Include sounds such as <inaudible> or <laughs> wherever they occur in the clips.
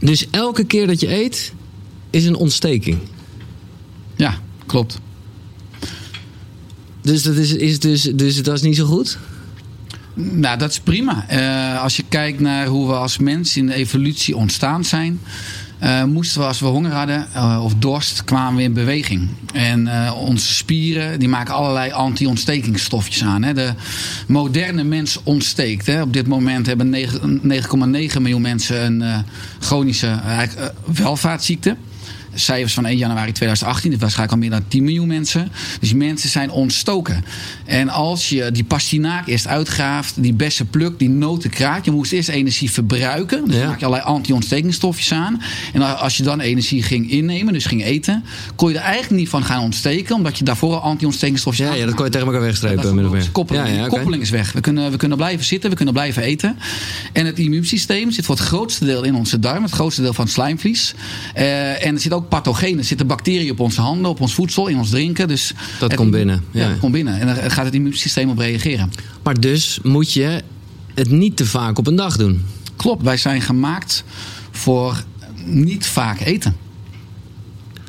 Dus elke keer dat je eet, is een ontsteking. Ja, klopt. Dus dat is, is, dus, dus dat is niet zo goed? Nou, dat is prima. Uh, als je kijkt naar hoe we als mens in de evolutie ontstaan zijn. Uh, moesten we als we honger hadden uh, of dorst, kwamen we in beweging. En uh, onze spieren die maken allerlei anti-ontstekingsstofjes aan. Hè. De moderne mens ontsteekt. Hè. Op dit moment hebben 9,9 miljoen mensen een chronische welvaartsziekte cijfers van 1 januari 2018. Dat waarschijnlijk al meer dan 10 miljoen mensen. Dus die mensen zijn ontstoken. En als je die pastinaak eerst uitgraaft, die bessen plukt, die noten kraakt. Je moest eerst energie verbruiken. Dus ja. maak je allerlei anti-ontstekingsstofjes aan. En als je dan energie ging innemen, dus ging eten, kon je er eigenlijk niet van gaan ontsteken. Omdat je daarvoor al anti-ontstekingsstofjes ja, Ja, dat kon je tegen elkaar wegstrepen. Ja, de koppeling, ja, okay. koppeling is weg. We kunnen, we kunnen blijven zitten, we kunnen blijven eten. En het immuunsysteem zit voor het grootste deel in onze darm. Het grootste deel van het slijmvlies. Uh, en er zit ook pathogenen. Er zitten bacteriën op onze handen, op ons voedsel, in ons drinken. Dus dat komt binnen. Ja. dat komt binnen. En daar gaat het immuunsysteem op reageren. Maar dus moet je het niet te vaak op een dag doen. Klopt, wij zijn gemaakt voor niet vaak eten.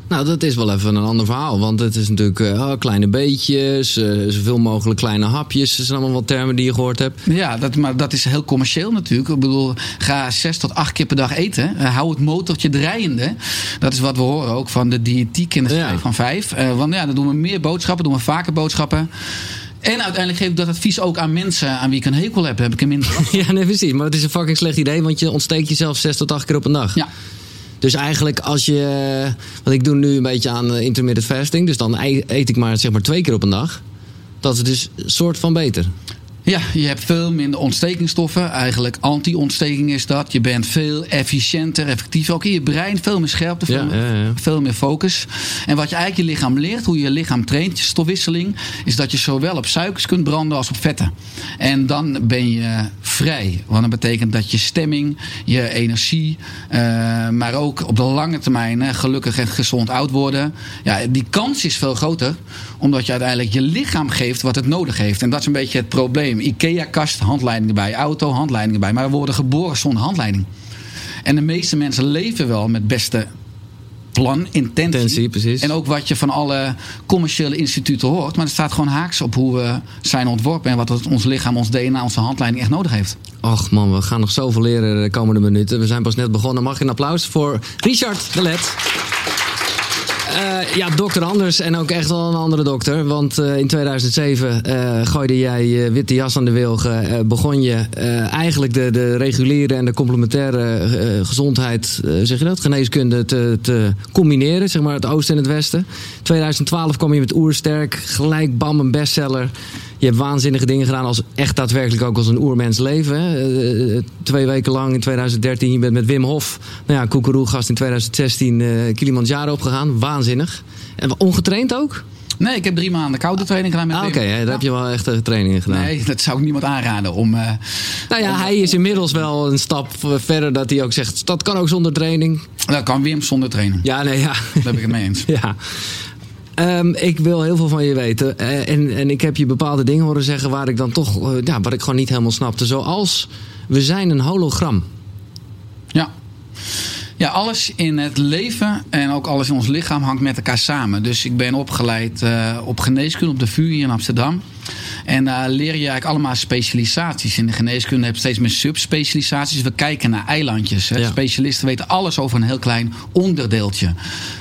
Nou, dat is wel even een ander verhaal. Want het is natuurlijk uh, kleine beetjes, uh, zoveel mogelijk kleine hapjes. Dat zijn allemaal wat termen die je gehoord hebt. Ja, dat, maar dat is heel commercieel natuurlijk. Ik bedoel, ga zes tot acht keer per dag eten. Uh, hou het motortje draaiende. Dat is wat we horen ook van de diëtiek in de ja. van vijf. want ja, dan doen we meer boodschappen, doen we vaker boodschappen. En uiteindelijk geef ik dat advies ook aan mensen aan wie ik een hekel heb. Heb ik een minder. <laughs> ja, nee, precies. Maar het is een fucking slecht idee, want je ontsteekt jezelf zes tot acht keer op een dag. Ja. Dus eigenlijk als je. Want ik doe nu een beetje aan intermittent fasting. Dus dan eet ik maar zeg maar twee keer op een dag. Dat is dus soort van beter. Ja, je hebt veel minder ontstekingsstoffen. Eigenlijk anti-ontsteking is dat. Je bent veel efficiënter, effectiever. Ook in je brein veel meer scherpte, veel, ja, ja, ja. veel meer focus. En wat je eigenlijk je lichaam leert, hoe je je lichaam traint, je stofwisseling, is dat je zowel op suikers kunt branden als op vetten. En dan ben je vrij. Want dat betekent dat je stemming, je energie, uh, maar ook op de lange termijn gelukkig en gezond oud worden. Ja, die kans is veel groter, omdat je uiteindelijk je lichaam geeft wat het nodig heeft. En dat is een beetje het probleem. IKEA-kast, handleidingen bij. Auto, handleidingen bij. Maar we worden geboren zonder handleiding. En de meeste mensen leven wel met beste plan, intentie. intentie precies. En ook wat je van alle commerciële instituten hoort. Maar het staat gewoon haaks op hoe we zijn ontworpen. En wat ons lichaam, ons DNA, onze handleiding echt nodig heeft. Och man, we gaan nog zoveel leren de komende minuten. We zijn pas net begonnen. Mag je een applaus voor Richard de Let. Uh, ja, dokter Anders en ook echt wel een andere dokter. Want uh, in 2007 uh, gooide jij witte jas aan de wilgen. begon je eigenlijk de, de reguliere en de complementaire gezondheid, zeg je dat, geneeskunde te, te combineren. Zeg maar het oosten en het westen. 2012 kwam je met Oersterk, gelijk bam een bestseller. Je hebt waanzinnige dingen gedaan als echt daadwerkelijk ook als een oermens leven. Hè? twee weken lang in 2013. Je bent met Wim Hof, nou ja, Koekeroe-gast in 2016 uh, Kilimanjaro opgegaan. Waanzinnig. En ongetraind ook? Nee, ik heb drie maanden koude training gedaan met ah, Oké, okay, daar heb je wel echt trainingen gedaan. Nee, dat zou ik niemand aanraden om... Uh, nou ja, hij is inmiddels wel een stap verder dat hij ook zegt... dat kan ook zonder training. Dat kan Wim zonder training. Ja, nee, ja. Daar ben ik het mee eens. <laughs> ja. Um, ik wil heel veel van je weten. En, en ik heb je bepaalde dingen horen zeggen waar ik dan toch, uh, ja, wat ik gewoon niet helemaal snapte. Zoals, we zijn een hologram. Ja. Alles in het leven en ook alles in ons lichaam hangt met elkaar samen. Dus ik ben opgeleid uh, op geneeskunde op de VU hier in Amsterdam. En daar leer je eigenlijk allemaal specialisaties. In de geneeskunde heb je steeds meer subspecialisaties. We kijken naar eilandjes. Ja. Specialisten weten alles over een heel klein onderdeeltje.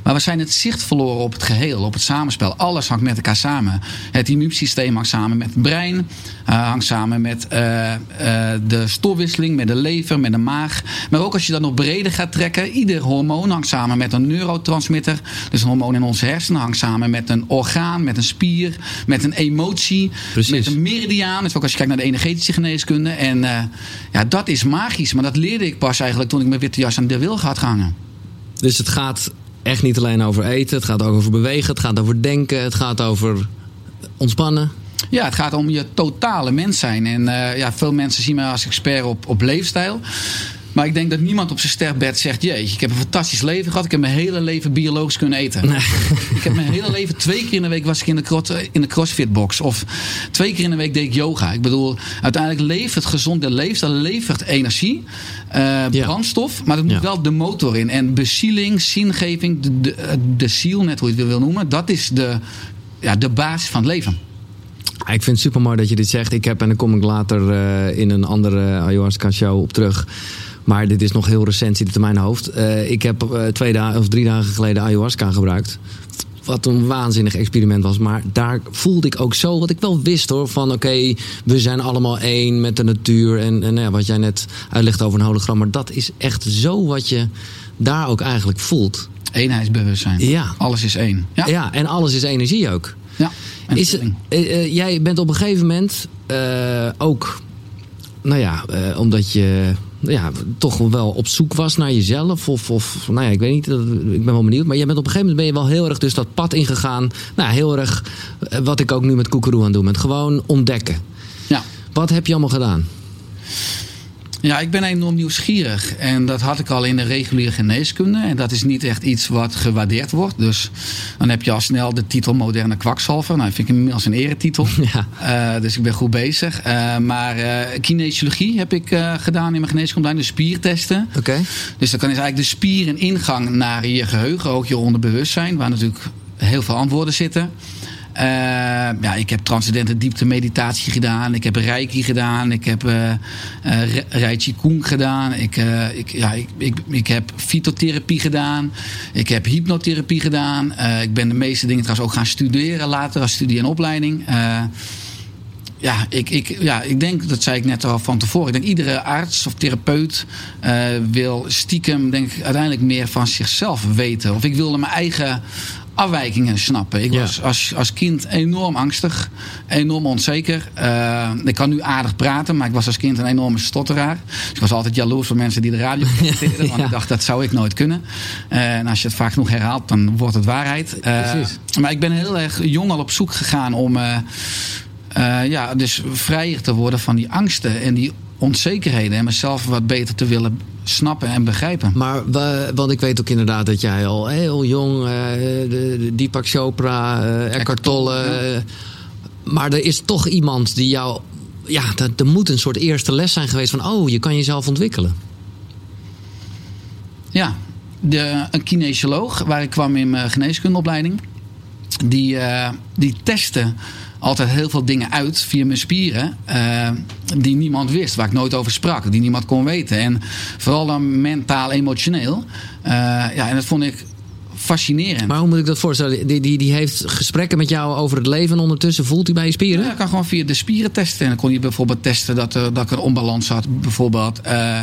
Maar we zijn het zicht verloren op het geheel, op het samenspel. Alles hangt met elkaar samen. Het immuunsysteem hangt samen met het brein. Uh, hangt samen met uh, de stofwisseling, met de lever, met de maag. Maar ook als je dat nog breder gaat trekken. Ieder hormoon hangt samen met een neurotransmitter. Dus een hormoon in onze hersenen hangt samen met een orgaan, met een spier, met een emotie. Precies. Met een meridiaan. Dus ook als je kijkt naar de energetische geneeskunde. En ja, dat is magisch. Maar dat leerde ik pas eigenlijk toen ik mijn witte jas aan de wil had gehangen. Dus het gaat echt niet alleen over eten. Het gaat ook over bewegen. Het gaat over denken. Het gaat over ontspannen. Ja, het gaat om je totale mens zijn. En uh, ja, veel mensen zien mij als expert op, op leefstijl. Maar ik denk dat niemand op zijn sterfbed zegt: Jeetje, ik heb een fantastisch leven gehad. Ik heb mijn hele leven biologisch kunnen eten. Ik heb mijn hele leven twee keer in de week was ik in de, krot, in de CrossFit box. Of twee keer in de week deed ik yoga. Ik bedoel, uiteindelijk levert gezonde leefstijl levert energie, uh, brandstof. Maar dat moet wel de motor in. En bezieling, zingeving, de, de, de ziel, net hoe je het wil noemen. Dat is de, ja, de basis van het leven. Ik vind het super mooi dat je dit zegt. Ik heb, en dan kom ik later uh, in een andere ayahuasca show op terug. Maar dit is nog heel recent, zit het in mijn hoofd. Uh, ik heb uh, twee dagen of drie dagen geleden ayahuasca gebruikt. Wat een waanzinnig experiment was. Maar daar voelde ik ook zo, wat ik wel wist hoor. Van oké, okay, we zijn allemaal één met de natuur. En, en ja, wat jij net uitlegt over een hologram. Maar dat is echt zo wat je daar ook eigenlijk voelt. Eenheidsbewustzijn. Ja. Alles is één. Ja, ja en alles is energie ook. Ja. Is, uh, uh, jij bent op een gegeven moment ook, nou ja, omdat je ja, toch wel op zoek was naar jezelf. Of, of nou ja, ik weet niet, ik ben wel benieuwd. Maar jij bent op een gegeven moment ben je wel heel erg dus dat pad ingegaan. Nou, heel erg wat ik ook nu met Koekeroe aan doe. Met gewoon ontdekken. Ja. Wat heb je allemaal gedaan? Ja, ik ben enorm nieuwsgierig. En dat had ik al in de reguliere geneeskunde. En dat is niet echt iets wat gewaardeerd wordt. Dus dan heb je al snel de titel moderne kwakzalver. Nou, vind ik inmiddels een eretitel. <laughs> Ja. Uh, dus ik ben goed bezig. Uh, maar uh, kinesiologie heb ik gedaan in mijn geneeskunde. De spiertesten. Oké. Okay. Dus dan kan is eigenlijk de spier een ingang naar je geheugen. Ook je onderbewustzijn. Waar natuurlijk heel veel antwoorden zitten. Uh, ja, ik heb transcendente diepte meditatie gedaan. Ik heb reiki gedaan. Ik heb uh, uh, gedaan. Ik, ik, ja, ik, ik, ik heb fytotherapie gedaan. Ik heb hypnotherapie gedaan. ik ben de meeste dingen trouwens ook gaan studeren later als studie en opleiding. ja, ik, ik, ja, ik denk, dat zei ik net al van tevoren. Ik denk iedere arts of therapeut wil stiekem, denk ik, uiteindelijk meer van zichzelf weten. Of ik wilde mijn eigen afwijkingen snappen. Ik was als, als kind enorm angstig, enorm onzeker. Uh, ik kan nu aardig praten, maar ik was als kind een enorme stotteraar. Dus ik was altijd jaloers voor mensen die de radio <laughs> presenteerden. want ik dacht, dat zou ik nooit kunnen. Uh, en als je het vaak genoeg herhaalt, dan wordt het waarheid. Uh, maar ik ben heel erg jong al op zoek gegaan om... ja, dus vrijer te worden van die angsten en die onzekerheden en mezelf wat beter te willen snappen en begrijpen. Maar want ik weet ook inderdaad dat jij al heel jong, uh, de, Deepak Chopra, uh, Eckhart Tolle. Uh, maar er is toch iemand die jou. Ja, er moet een soort eerste les zijn geweest van: oh, je kan jezelf ontwikkelen. Ja, de, een kinesioloog waar ik kwam in mijn geneeskundeopleiding. Die, die testte altijd heel veel dingen uit via mijn spieren. Uh, die niemand wist, waar ik nooit over sprak, die niemand kon weten. En vooral dan mentaal, emotioneel. Uh, ja, en dat vond ik fascinerend. Maar hoe moet ik dat voorstellen? Die, die, die heeft gesprekken met jou over het leven en ondertussen voelt hij bij je spieren? Ja, ik kan gewoon via de spieren testen. En dan kon je bijvoorbeeld testen dat, er, dat ik een onbalans had, bijvoorbeeld uh,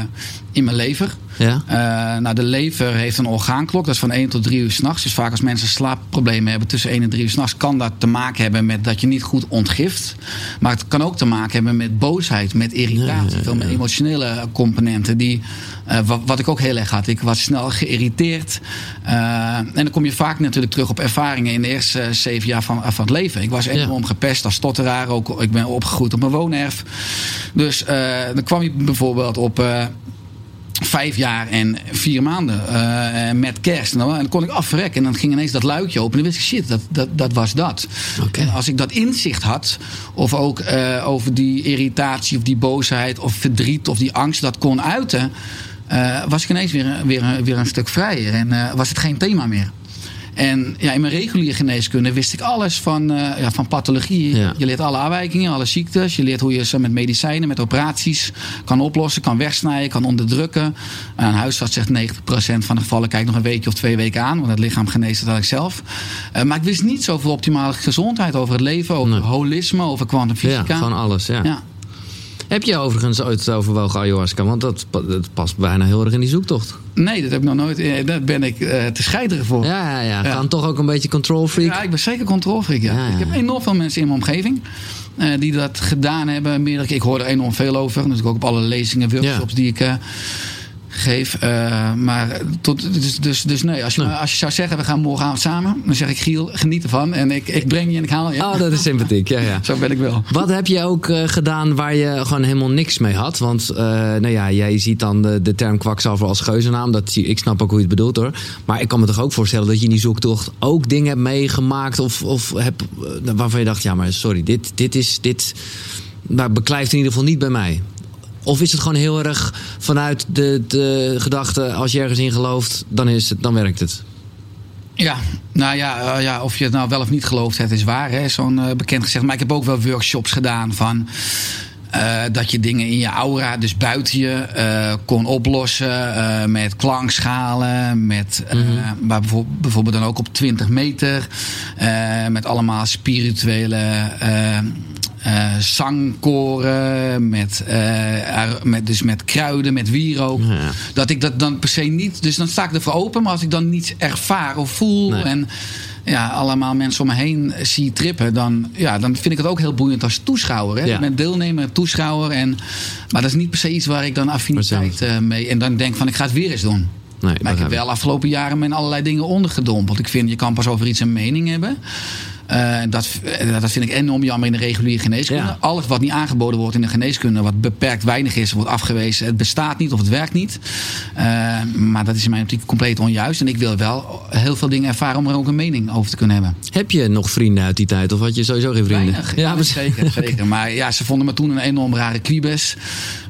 in mijn lever. Ja. Uh, nou, de lever heeft een orgaanklok, dat is van 1 tot 3 uur s'nachts. Dus vaak als mensen slaapproblemen hebben tussen 1 en 3 uur s'nachts, kan dat te maken hebben met dat je niet goed ontgift. Maar het kan ook te maken hebben met boosheid, met irritatie, veel met emotionele componenten. Die, uh, wat, wat, ik ook heel erg had. Ik was snel geïrriteerd. Uh, en dan kom je vaak natuurlijk terug op ervaringen in de eerste zeven jaar van, van het leven. Ik was enorm ja. gepest als stotteraar. Ook, ik ben opgegroeid op mijn woonerf. Dus dan kwam je bijvoorbeeld op vijf jaar en vier maanden uh, met kerst. En dan, kon ik afrekken. En dan ging ineens dat luikje open. En dan wist ik, shit, dat, dat, dat was dat. Okay. En als ik dat inzicht had, of ook uh, over die irritatie of die boosheid of verdriet of die angst dat kon uiten, uh, was ik ineens weer, weer, weer een stuk vrijer. En was het geen thema meer. En ja, in mijn reguliere geneeskunde wist ik alles van, uh, ja, van pathologie. Ja. Je leert alle aanwijkingen, alle ziektes. Je leert hoe je ze met medicijnen, met operaties kan oplossen, kan wegsnijden, kan onderdrukken. een huisarts zegt 90% van de gevallen kijk nog een weekje of twee weken aan. Want het lichaam geneest het eigenlijk zelf. Uh, maar ik wist niet zoveel optimale gezondheid over het leven, over Nee. holisme, over kwantumfysica. Ja, gewoon alles. Ja. Ja. Heb je overigens ooit overwogen ayahuasca? Want dat, dat past bijna heel erg in die zoektocht. Nee, dat heb ik nog nooit. eh, Daar ben ik eh, te scheideren voor. Ja, ja, ja. Ja. Gaan toch ook een beetje control freak? Ja, ik ben zeker controlfreak. Ja. Ja, ja, Ik heb enorm veel mensen in mijn omgeving eh, die dat gedaan hebben. Meerdere, ik hoor er enorm veel over. Dus ook op alle lezingen, workshops die ik geef. Uh, maar tot, dus, dus, dus nee, als je, als je zou zeggen, we gaan morgenavond samen. Dan zeg ik, Giel, geniet ervan. En ik, ik breng je en ik haal je. Oh, dat is sympathiek. Ja, ja. <laughs> Zo ben ik wel. Wat heb je ook uh, gedaan waar je gewoon helemaal niks mee had? Want uh, nou ja, jij ziet dan de, de term kwakzalver als geuzennaam. Dat, ik snap ook hoe je het bedoelt hoor. Maar ik kan me toch ook voorstellen dat je in die zoektocht ook dingen hebt meegemaakt. Of, of heb, waarvan je dacht, ja maar sorry, dit, dit is... Dit, maar beklijft in ieder geval niet bij mij. Of is het gewoon heel erg vanuit de, de gedachte: als je ergens in gelooft, dan, is het, dan werkt het? Ja, nou ja, uh, ja, of je het nou wel of niet gelooft, het is waar. Zo'n uh, bekend gezegd. Maar ik heb ook wel workshops gedaan van. Uh, dat je dingen in je aura, dus buiten je, kon oplossen met klankschalen, met, mm -hmm. maar bijvoorbeeld, bijvoorbeeld dan ook op 20 meter, met allemaal spirituele uh, zangkoren, met, uh, met, dus met kruiden, met wierook. Ja. Dat ik dat dan per se niet. Dus dan sta ik ervoor open, maar als ik dan niet ervaar of voel. Nee. En ja, allemaal mensen om me heen zie trippen, dan, ja, dan vind ik het ook heel boeiend als toeschouwer. Hè? Ja. Ik ben deelnemer, toeschouwer. En, maar dat is niet per se iets waar ik dan affiniteit uh, mee. En dan denk van ik ga het weer eens doen. Nee, maar ik heb wel afgelopen jaren met allerlei dingen ondergedompeld. Ik vind je kan pas over iets een mening hebben. Uh, dat, dat vind ik enorm jammer in de reguliere geneeskunde. Ja. Alles wat niet aangeboden wordt in de geneeskunde, wat beperkt weinig is, wordt afgewezen. Het bestaat niet of het werkt niet. Uh, maar dat is in mijn optiek compleet onjuist. En ik wil wel heel veel dingen ervaren om er ook een mening over te kunnen hebben. Heb je nog vrienden uit die tijd? Of had je sowieso geen vrienden? Weinig, ja, ja zeker, <laughs> zeker. Maar ja, ze vonden me toen een enorm rare quibus.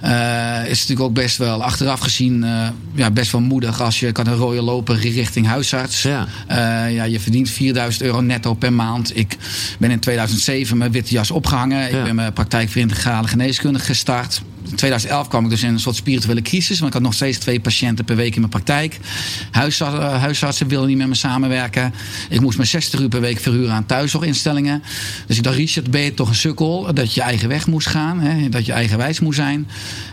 Uh, is natuurlijk ook best wel achteraf gezien ja, best wel moedig als je kan een rode lopen richting huisarts. Ja. ja, je verdient 4000 euro netto per maand. Ik ben in 2007 mijn witte jas opgehangen. Ik ben mijn praktijk voor integrale geneeskunde gestart. In 2011 kwam ik dus in een soort spirituele crisis. Want ik had nog steeds twee patiënten per week in mijn praktijk. Huisartsen, uh, huisartsen wilden niet met me samenwerken. Ik moest me 60 uur per week verhuren aan thuiszorginstellingen. Dus ik dacht, Richard, ben je toch een sukkel? Dat je eigen weg moest gaan. Hè? Dat je eigenwijs moest zijn.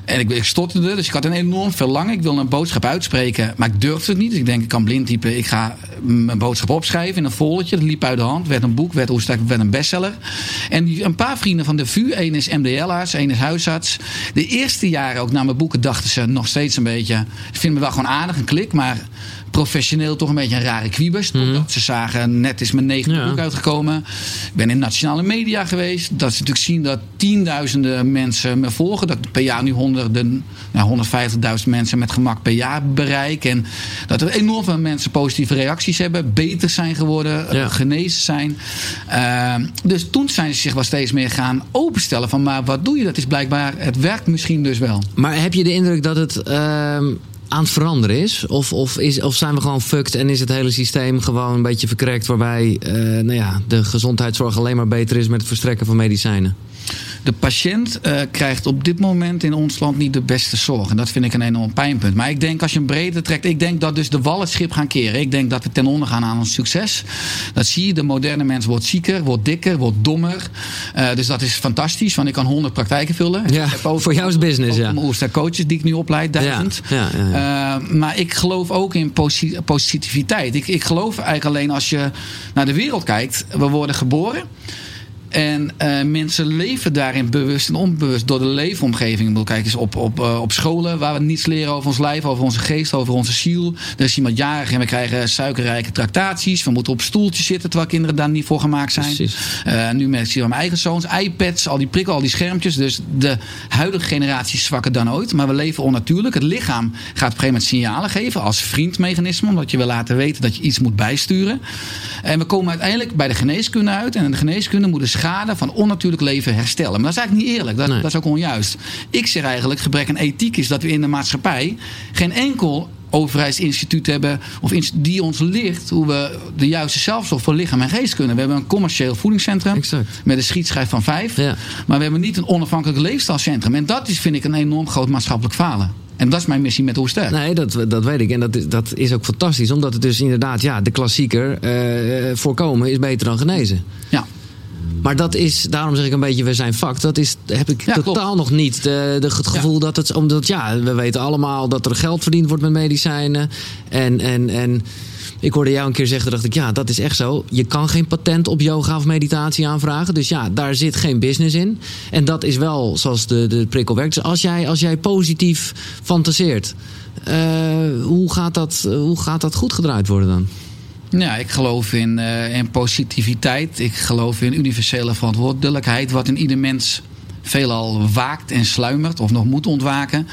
En ik, ik stotterde, dus ik had een enorm verlangen. Ik wilde een boodschap uitspreken, maar ik durfde het niet. Ik denk, ik kan blind typen. Ik ga mijn boodschap opschrijven in een foldertje. Dat liep uit de hand. Werd een boek, werd, werd een bestseller. En een paar vrienden van de VU. één is MDL-arts, één is huisarts. De eerste jaren ook naar mijn boeken dachten ze nog steeds een beetje... Ze vinden me wel gewoon aardig, een klik, maar professioneel toch een beetje een rare kwiebus. Mm. Ze zagen, net is mijn negende ja. boek uitgekomen. Ik ben in nationale media geweest. Dat ze natuurlijk zien dat tienduizenden mensen me volgen. Dat per jaar nu honderden, nou, 150.000 mensen met gemak per jaar bereiken. En dat er enorm veel mensen positieve reacties hebben. Beter zijn geworden, ja. genezen zijn. Uh, dus toen zijn ze zich wel steeds meer gaan openstellen. Van maar wat doe je? Dat is blijkbaar, het werkt misschien dus wel. Maar heb je de indruk dat het... Uh aan het veranderen is? Of, of, is, of zijn we gewoon fucked en is het hele systeem gewoon een beetje verkrekt... waarbij uh, nou ja, de gezondheidszorg alleen maar beter is met het verstrekken van medicijnen? De patiënt uh, krijgt op dit moment in ons land niet de beste zorg. En dat vind ik een enorm pijnpunt. Maar ik denk als je een brede trekt, ik denk dat dus de wal het schip gaan keren. Ik denk dat we ten onder gaan aan ons succes. Dat zie je, de moderne mens wordt zieker, wordt dikker, wordt dommer. Uh, dus dat is fantastisch, want ik kan honderd praktijken vullen. Ja, over, voor jou is business, ja. Mijn coaches die ik nu opleid, duizend. Ja, ja, ja, uh, maar ik geloof ook in positiviteit. Ik, ik geloof eigenlijk alleen als je naar de wereld kijkt. We worden geboren. En uh, mensen leven daarin bewust en onbewust door de leefomgeving. Ik bedoel, kijk eens op, op, uh, op scholen waar we niets leren over ons lijf, over onze geest, over onze ziel. Er is iemand jarig en we krijgen suikerrijke tractaties. We moeten op stoeltjes zitten terwijl kinderen daar niet voor gemaakt zijn. Uh, nu merk ik mijn eigen zoons, iPads, al die prikken, al die schermpjes. Dus de huidige generatie is zwakker dan ooit. Maar we leven onnatuurlijk. Het lichaam gaat op een gegeven moment signalen geven als vriendmechanisme. Omdat je wil laten weten dat je iets moet bijsturen. En we komen uiteindelijk bij de geneeskunde uit. En de geneeskunde moet dus schade van onnatuurlijk leven herstellen. Maar dat is eigenlijk niet eerlijk. Dat, nee. dat is ook onjuist. Ik zeg eigenlijk, gebrek aan ethiek is dat we in de maatschappij geen enkel overheidsinstituut hebben of die ons leert hoe we de juiste zelfstof voor lichaam en geest kunnen. We hebben een commercieel voedingscentrum exact. met een schietschijf van vijf. Ja. Maar we hebben niet een onafhankelijk leefstijlcentrum. En dat is, vind ik, een enorm groot maatschappelijk falen. En dat is mijn missie met Oester. Nee, dat, dat weet ik. En dat, dat is ook fantastisch. Omdat het dus inderdaad, ja, de klassieker... Uh, voorkomen is beter dan genezen. Ja. Maar dat is, daarom zeg ik een beetje, we zijn vak. Dat is, heb ik ja, totaal klopt. nog niet. De, de, het gevoel ja. dat het, omdat ja, we weten allemaal dat er geld verdiend wordt met medicijnen. En, en, en ik hoorde jou een keer zeggen, dacht ik, ja, dat is echt zo. Je kan geen patent op yoga of meditatie aanvragen. Dus ja, daar zit geen business in. En dat is wel zoals de, de prikkel werkt. Dus als jij, als jij positief fantaseert. hoe, gaat dat, hoe gaat dat goed gedraaid worden dan? Ja, ik geloof in, in positiviteit. Ik geloof in universele verantwoordelijkheid. Wat in ieder mens veelal waakt en sluimert of nog moet ontwaken.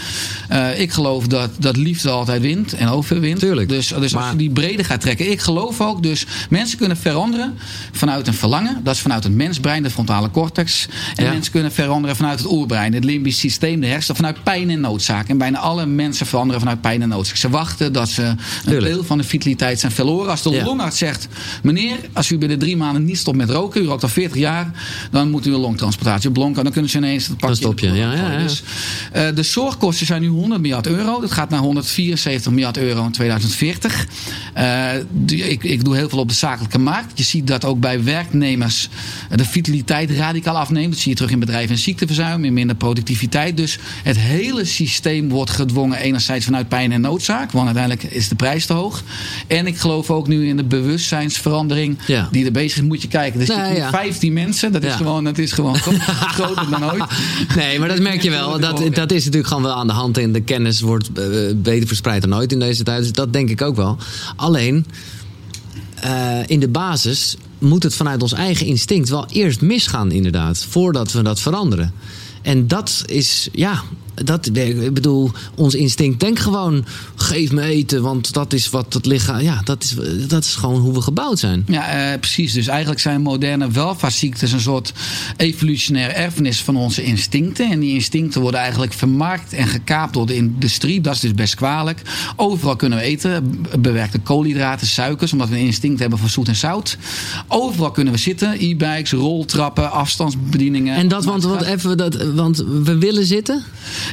Uh, ik geloof dat, dat liefde altijd wint en overwint. Tuurlijk. Dus, dus als je die brede gaat trekken. Ik geloof ook dus mensen kunnen veranderen vanuit een verlangen. Dat is vanuit het mensbrein, de frontale cortex. En mensen kunnen veranderen vanuit het oerbrein, het limbisch systeem, de hersenen, vanuit pijn en noodzaak. En bijna alle mensen veranderen vanuit pijn en noodzaak. Ze wachten dat ze een deel van de vitaliteit zijn verloren. Als de ja. longarts zegt, meneer, als u binnen drie maanden niet stopt met roken, u rookt al 40 jaar, dan moet u een longtransplantatie blonken. Dan kunnen ze ineens het pakje... stop je, ja, ja, Dus, uh, de zorgkosten zijn nu 100 miljard euro. Dat gaat naar 174 miljard euro in 2040. Uh, ik, ik doe heel veel op de zakelijke markt. Je ziet dat ook bij werknemers de vitaliteit radicaal afneemt. Dat zie je terug in bedrijven en ziekteverzuim, in minder productiviteit. Dus het hele systeem wordt gedwongen enerzijds vanuit pijn en noodzaak. Want uiteindelijk is de prijs te hoog. En ik geloof ook nu in de bewustzijnsverandering ja. die er bezig is. Moet je kijken. Er zitten ja. 15 mensen. Dat is gewoon, dat is gewoon <laughs> groter dan <laughs> Nee, maar dat merk je wel. Dat, dat is natuurlijk gewoon wel aan de hand. En de kennis wordt eh, beter verspreid dan ooit in deze tijd. Dus dat denk ik ook wel. Alleen, uh, in de basis moet het vanuit ons eigen instinct wel eerst misgaan, inderdaad. Voordat we dat veranderen. En dat is, ja, dat, ik bedoel, ons instinct denkt gewoon: geef me eten, want dat is wat het lichaam. Ja, dat is, dat is gewoon hoe we gebouwd zijn. Ja, eh, precies. Dus eigenlijk zijn moderne welvaartsziektes een soort evolutionair erfenis van onze instincten. En die instincten worden eigenlijk vermarkt en gekaapt door de industrie. Dat is dus best kwalijk. Overal kunnen we eten. Bewerkte koolhydraten, suikers, omdat we een instinct hebben van zoet en zout. Overal kunnen we zitten. E-bikes, roltrappen, afstandsbedieningen. En dat, want, want, even, dat, want we willen zitten?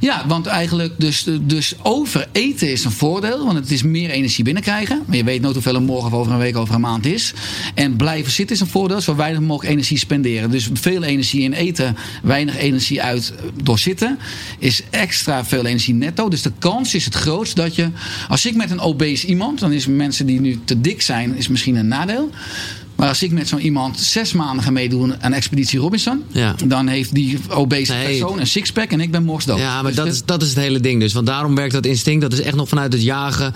Ja, want eigenlijk dus, dus overeten is een voordeel. Want het is meer energie binnenkrijgen. Maar je weet nooit hoeveel er morgen of over een week over een maand is. En blijven zitten is een voordeel. Zo weinig mogelijk energie spenderen. Dus veel energie in eten, weinig energie uit door zitten. Is extra veel energie netto. Dus de kans is het grootst dat je... Als ik met een obese iemand... Dan is mensen die nu te dik zijn, is misschien een nadeel. Maar als ik met zo'n iemand zes maanden ga meedoen aan Expeditie Robinson, ja. dan heeft die obese nee. persoon een sixpack en ik ben morgens dood. Ja, maar dus dat, is, dat is het hele ding dus. Want daarom werkt dat instinct. Dat is echt nog vanuit het jagen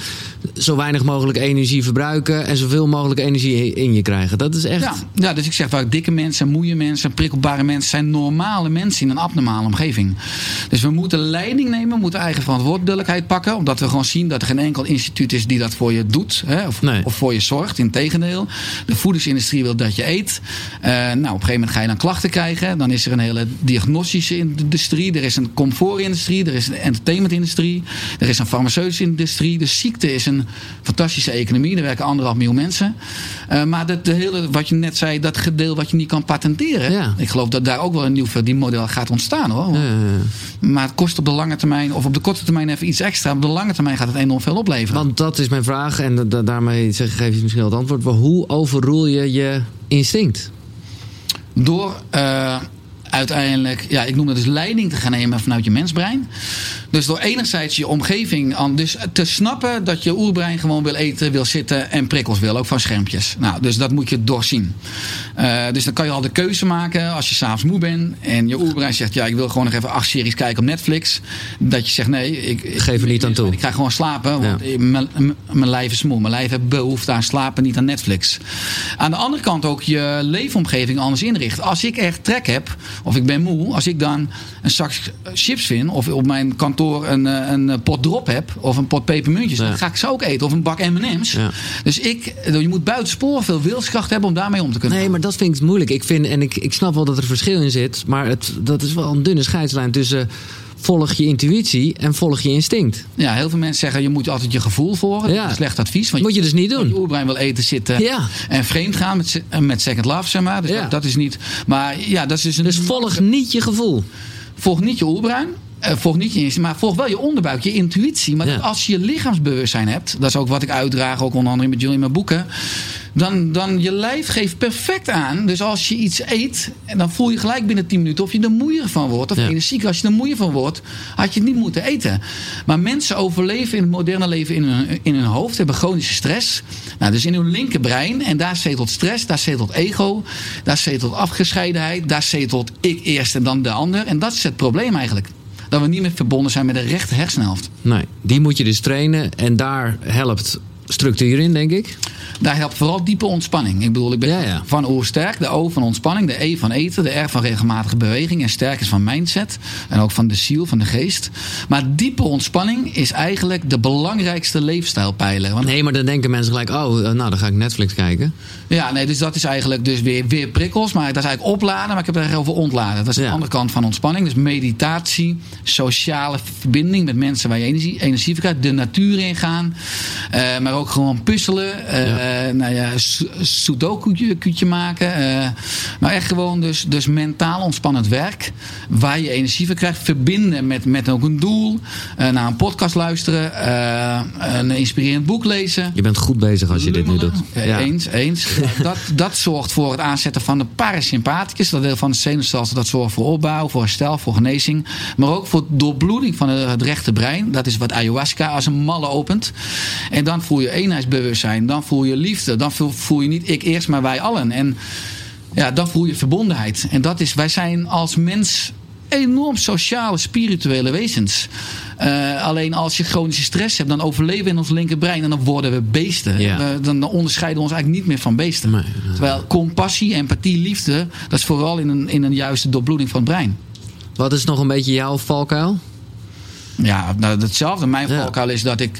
zo weinig mogelijk energie verbruiken en zoveel mogelijk energie in je krijgen. Dat is echt. Ja, ja dus ik zeg vaak: dikke mensen, moeie mensen, prikkelbare mensen zijn normale mensen in een abnormale omgeving. Dus we moeten leiding nemen, we moeten eigen verantwoordelijkheid pakken, omdat we gewoon zien dat er geen enkel instituut is die dat voor je doet hè, of, nee. of voor je zorgt. Integendeel, de voedings industrie wil dat je eet. Uh, nou, op een gegeven moment ga je dan klachten krijgen. Dan is er een hele diagnostische industrie. Er is een comfortindustrie. Er is een entertainmentindustrie. Er is een farmaceutische industrie. De ziekte is een fantastische economie. Er werken anderhalf miljoen mensen. Uh, maar dat de hele, wat je net zei, dat gedeel wat je niet kan patenteren. Ja. Ik geloof dat daar ook wel een nieuw verdienmodel gaat ontstaan hoor. Ja, maar het kost op de lange termijn, of op de korte termijn even iets extra. Op de lange termijn gaat het enorm veel opleveren. Want dat is mijn vraag. En daarmee zeg, geef je misschien wel het antwoord. Hoe overroel je je instinct? Door uh, uiteindelijk, ja, ik noem dat dus leiding te gaan nemen vanuit je mensbrein. Dus door enerzijds je omgeving aan, dus te snappen dat je oerbrein gewoon wil eten, wil zitten en prikkels wil, ook van schermpjes. Nou, dus dat moet je doorzien. Uh, dus dan kan je al de keuze maken als je s'avonds moe bent en je oerbrein zegt, ja, ik wil gewoon nog even acht series kijken op Netflix. Dat je zegt, nee, ik, ik geef er niet aan toe. Ik ga gewoon slapen, want ja. mijn lijf is moe. Mijn lijf heeft behoefte aan slapen, niet aan Netflix. Aan de andere kant ook je leefomgeving anders inrichten. Als ik echt trek heb, of ik ben moe, als ik dan een zak chips vind, of op mijn kantoor een, een pot drop heb of een pot pepermuntjes, ja. dan ga ik ze ook eten. Of een bak M&M's. Ja. Dus ik, je moet buitensporen veel wilskracht hebben om daarmee om te kunnen. Nee, maar dat vind ik moeilijk. Ik vind, en ik, ik snap wel dat er verschil in zit, maar het, dat is wel een dunne scheidslijn tussen volg je intuïtie en volg je instinct. Ja, heel veel mensen zeggen je moet altijd je gevoel volgen. Ja. Dat is slecht advies. Want moet je dus niet doen. Je oerbrein wil eten, zitten ja. en vreemd gaan met, met second love, zeg maar. Dus ja. dat, dat, is niet... Maar ja, dat is dus een... Dus volg niet je gevoel. Volg niet je oerbrein. Uh, volg niet je instinct, maar volg wel je onderbuik, je intuïtie. Maar Ja. als je je lichaamsbewustzijn hebt, dat is ook wat ik uitdraag, ook onder andere met jullie in mijn boeken. Dan, dan je lijf geeft perfect aan. Dus als je iets eet, en dan voel je gelijk binnen 10 minuten of je er moeier van wordt. Of Ja. energiek. Als je er moeier van wordt, had je het niet moeten eten. Maar mensen overleven in het moderne leven in hun, in hun hoofd, hebben chronische stress. Nou, dus in hun linkerbrein. En daar zetelt stress, daar zetelt ego, daar zetelt afgescheidenheid, daar zetelt ik eerst en dan de ander. En dat is het probleem eigenlijk. Dat we niet meer verbonden zijn met de rechte hersenhelft. Nee, die moet je dus trainen en daar helpt structuur in, denk ik. Daar helpt vooral diepe ontspanning. Ik bedoel, ik ben Ja, ja. van oersterk, de O van ontspanning, de E van eten, de R van regelmatige beweging en sterk is van mindset en ook van de ziel, van de geest. Maar diepe ontspanning is eigenlijk de belangrijkste leefstijlpijler. Want Nee, maar dan denken mensen gelijk, oh, eh, nou dan ga ik Netflix kijken. Ja, nee, dus dat is eigenlijk dus weer, weer prikkels. Maar dat is eigenlijk opladen, maar ik heb het over ontladen. Dat is Ja. de andere kant van ontspanning. Dus meditatie, sociale verbinding met mensen waar je energie, energie krijgt. De natuur ingaan. eh, maar ook gewoon puzzelen. eh nou ja, su- sudoku-kuutje maken. eh, maar echt gewoon dus, dus mentaal ontspannend werk. Waar je energie van krijgt. Verbinden met, met ook een doel. eh, naar een podcast luisteren. eh, een inspirerend boek lezen. Je bent goed bezig als je dit nu doet. Ja. Eens, eens. <laughs> dat, dat zorgt voor het aanzetten van de parasympathicus. Dat deel van het zenuwstelsel dat zorgt voor opbouw, voor herstel, voor genezing. Maar ook voor doorbloeding van het rechte brein. Dat is wat ayahuasca als een malle opent. En dan voel je eenheidsbewustzijn. Dan voel je liefde. Dan voel, je niet ik eerst, maar wij allen. En ja, dan voel je verbondenheid. En dat is, wij zijn als mens enorm sociale, spirituele wezens. Eh, alleen als je chronische stress hebt, dan overleven we in ons linkerbrein en dan worden we beesten. Ja. Dan onderscheiden we ons eigenlijk niet meer van beesten. Nee. Terwijl compassie, empathie, liefde, dat is vooral in een, in een juiste doorbloeding van het brein. Wat is nog een beetje jouw valkuil? Ja, nou, hetzelfde. Mijn Ja. valkuil is dat ik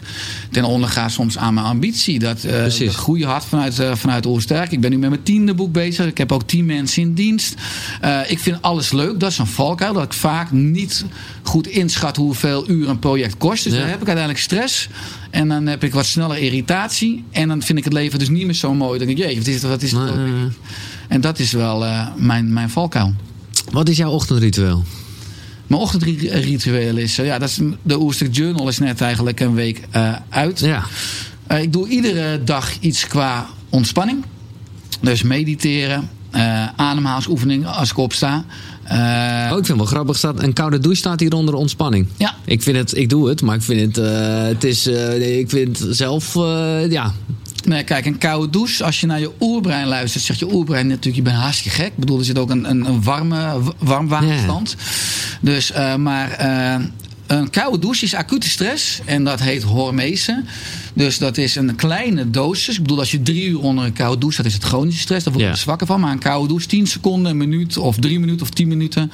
ten onder ga soms aan mijn ambitie. Dat eh Precies. dat groeien hard vanuit, eh vanuit Oersterk. Ik ben nu met mijn tiende boek bezig. Ik heb ook tien mensen in dienst. Eh, ik vind alles leuk. Dat is een valkuil. Dat ik vaak niet goed inschat hoeveel uur een project kost. Dus Ja. dan heb ik uiteindelijk stress. En dan heb ik wat sneller irritatie. En dan vind ik het leven dus niet meer zo mooi. Dan denk ik, jee, wat is het? Wat is nee. En dat is wel eh, mijn, mijn valkuil. Wat is jouw ochtendritueel? Mijn ochtendritueel is, eh, ja, dat is de Oerstuk Journal is net eigenlijk een week eh, uit. Ja, Eh, ik doe iedere dag iets qua ontspanning. Dus mediteren, ademhalingsoefening als ik opsta. Eh, oh, ik vind het wel grappig. Staat, een koude douche staat hier onder ontspanning. Ja. Ik vind het, ik doe het, maar ik vind het, het is, ik vind het zelf, ja. Nee, kijk, een koude douche. Als je naar je oerbrein luistert, zegt je oerbrein natuurlijk: je bent hartstikke gek. Ik bedoel, er zit ook een, een, een warme, warm waterstand. Dus, eh, maar eh, een koude douche is acute stress en dat heet hormese. Dus dat is een kleine dosis. Ik bedoel, als je drie uur onder een koude douche staat, is het chronische stress. Daar word je Ja. er zwakker van. Maar een koude douche, 10 seconden, een minuut of drie minuten of 10 minuten.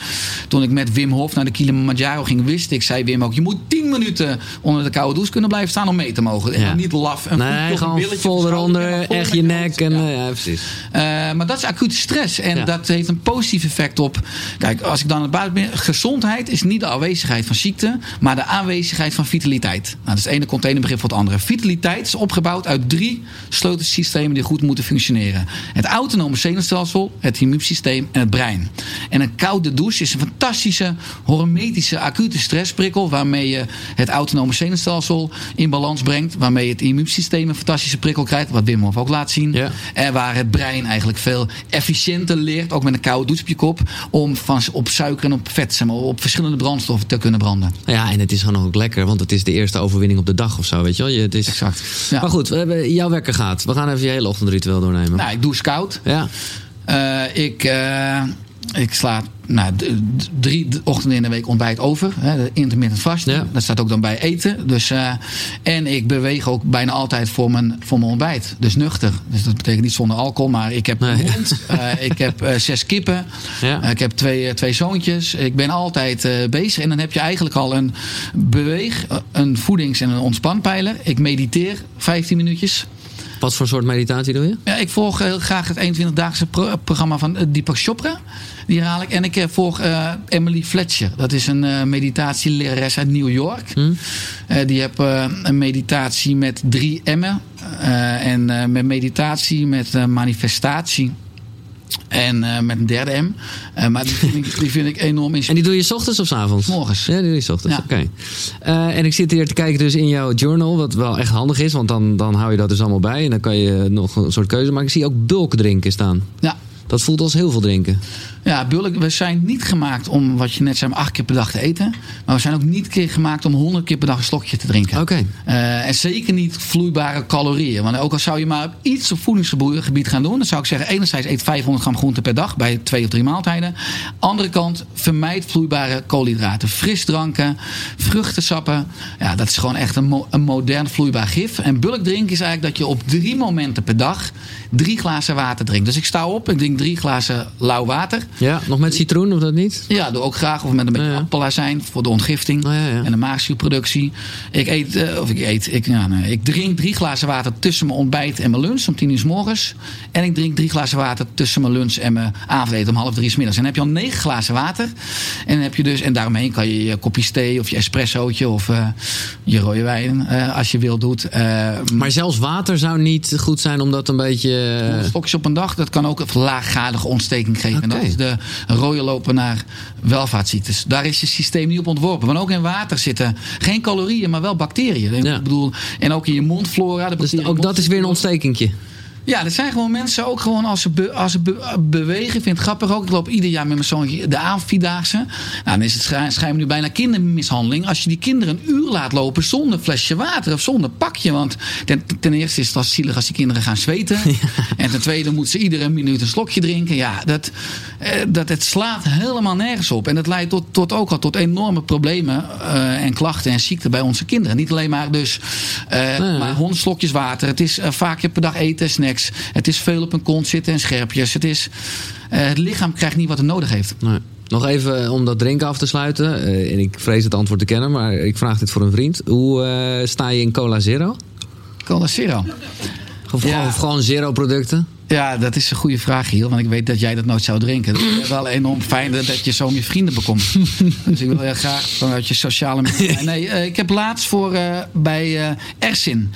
Toen ik met Wim Hof naar de Kilimanjaro ging, wist ik, zei Wim ook: je moet 10 minuten onder de koude douche kunnen blijven staan om mee te mogen. En Ja. niet laf. Een voet Nee, een gewoon vol eronder, echt je nek. En, Ja. eh, ja, precies. Eh, maar dat is acute stress. En dat heeft een positief effect op. Kijk, als ik dan het buiten ben. Gezondheid is niet de aanwezigheid van ziekte. maar de aanwezigheid van vitaliteit. Nou, dat is het ene containerbegrip voor het andere. Vitaliteit is opgebouwd uit drie sleutelsystemen die goed moeten functioneren: het autonome zenuwstelsel, het immuunsysteem en het brein. En een koude douche is een fantastische hormetische acute stressprikkel. waarmee je het autonome zenuwstelsel in balans brengt. Waarmee het immuunsysteem een fantastische prikkel krijgt. Wat Wim Hof ook laat zien. Ja. En waar het brein eigenlijk veel efficiënter leert, ook met een koude douche op je kop, om van, op suiker en op vet, zeg maar, op verschillende brandstoffen te kunnen branden. Ja, en het is gewoon ook lekker, want het is de eerste overwinning op de dag of zo, weet je wel. Je, het is... Exact. Ja. Maar goed, we hebben, jouw wekker gaat. We gaan even je hele ochtendritueel doornemen. Nou, ik doe scout. Ja, Eh, ik, eh, ik sla nou, drie ochtenden in de week ontbijt over. Hè, intermittent. Ja. Dat staat ook dan bij eten. Dus, eh, en ik beweeg ook bijna altijd voor mijn, voor mijn ontbijt. Dus nuchter. Dus dat betekent niet zonder alcohol. Maar ik heb een hond. eh, ik heb eh, zes kippen. Ja. Ik heb twee, twee zoontjes. Ik ben altijd bezig. En dan heb je eigenlijk al een beweeg, een voedings- en een ontspanpijler. Ik mediteer 15 minuutjes. wat voor soort meditatie doe je? Ja, ik volg heel graag het 21-daagse pro- programma van Deepak Chopra. Die herhaal ik. En ik eh, volg eh, Emily Fletcher. Dat is een eh, meditatielerares uit New York. Eh, die heeft eh, een meditatie met drie M'en. Eh, en met meditatie, met manifestatie. En met een derde M. Maar die vind, ik, die vind ik enorm En inspirerend. die doe je 's ochtends of 's avonds? morgens. Ja, die doe je 's ochtends. Ja. Oké. En ik zit hier te kijken dus in jouw journal, wat wel echt handig is, want dan, dan hou je dat dus allemaal bij en dan kan je nog een soort keuze maken. Ik zie ook bulk drinken staan. Ja. Dat voelt als heel veel drinken. Ja, bulk, we zijn niet gemaakt om, wat je net zei, acht keer per dag te eten. Maar we zijn ook niet keer gemaakt om honderd keer per dag een slokje te drinken. Oké. Uh, en zeker niet vloeibare calorieën. Want ook al zou je maar iets op voedingsgebied gaan doen, dan zou ik zeggen: enerzijds eet 500 gram groente per dag bij twee of drie maaltijden. Andere kant, vermijd vloeibare koolhydraten. Frisdranken, vruchtensappen. Ja, dat is gewoon echt een, mo een modern vloeibaar gif. En bulk drinken is eigenlijk dat je op drie momenten per dag drie glazen water drinkt. Dus ik sta op, ik drink drie glazen lauw water. Ja, nog met citroen of dat niet? Ja, doe ook graag. Of met een beetje ja, appelazijn voor de ontgifting Oh, en de maagzuurproductie. Ik eet, eh, of ik eet, ik, ja, nee, ik drink drie glazen water tussen mijn ontbijt en mijn lunch om tien uur s morgens. En ik drink drie glazen water tussen mijn lunch en mijn avondeten om half drie s middags. En dan heb je al negen glazen water. En dan heb je dus, en daaromheen kan je je kopje thee of je espressootje of eh, je rode wijn, eh, als je wil, doet. Maar zelfs water zou niet goed zijn om dat een beetje... Stokjes op een dag, dat kan ook een laaggradige ontsteking geven. En dat is de rode lopen naar welvaartsziektes. Daar is je systeem niet op ontworpen. Want ook in water zitten geen calorieën, maar wel bacteriën. Ja. Ik bedoel, en ook in je mondflora. De Dus ook dat is weer een ontstekingje. Ja, er zijn gewoon mensen ook gewoon als ze, be- als ze be- bewegen. Ik vind het grappig ook. Ik loop ieder jaar met mijn zoontje de Avondvierdaagse. Nou, dan is het schijn- schijnbaar nu bijna kindermishandeling. Als je die kinderen een uur laat lopen zonder flesje water of zonder pakje. Want ten, ten eerste is het al zielig als die kinderen gaan zweten. <laughs> En ten tweede moeten ze iedere minuut een slokje drinken. Ja, dat, eh, dat, het slaat helemaal nergens op. En dat leidt tot, tot ook al tot enorme problemen eh, en klachten en ziekten bij onze kinderen. Niet alleen maar dus Nee. maar honderd slokjes water. Het is eh, vaak per dag eten, Het is veel op een kont zitten en scherpjes. Het, is, eh, het lichaam krijgt niet wat het nodig heeft. Nee. Nog even om dat drinken af te sluiten. Eh, en ik vrees het antwoord te kennen, maar ik vraag dit voor een vriend. Hoe eh, sta je in Cola Zero? Cola Zero. Of Ja. gewoon, of gewoon zero producten? Ja, dat is een goede vraag hier. Want ik weet dat jij dat nooit zou drinken. Het is wel enorm fijn dat dat je zo om je vrienden bekomt. <laughs> dus ik wil heel graag vanuit je sociale media. <laughs> Nee, eh, ik heb laatst voor eh, bij eh, Ersin,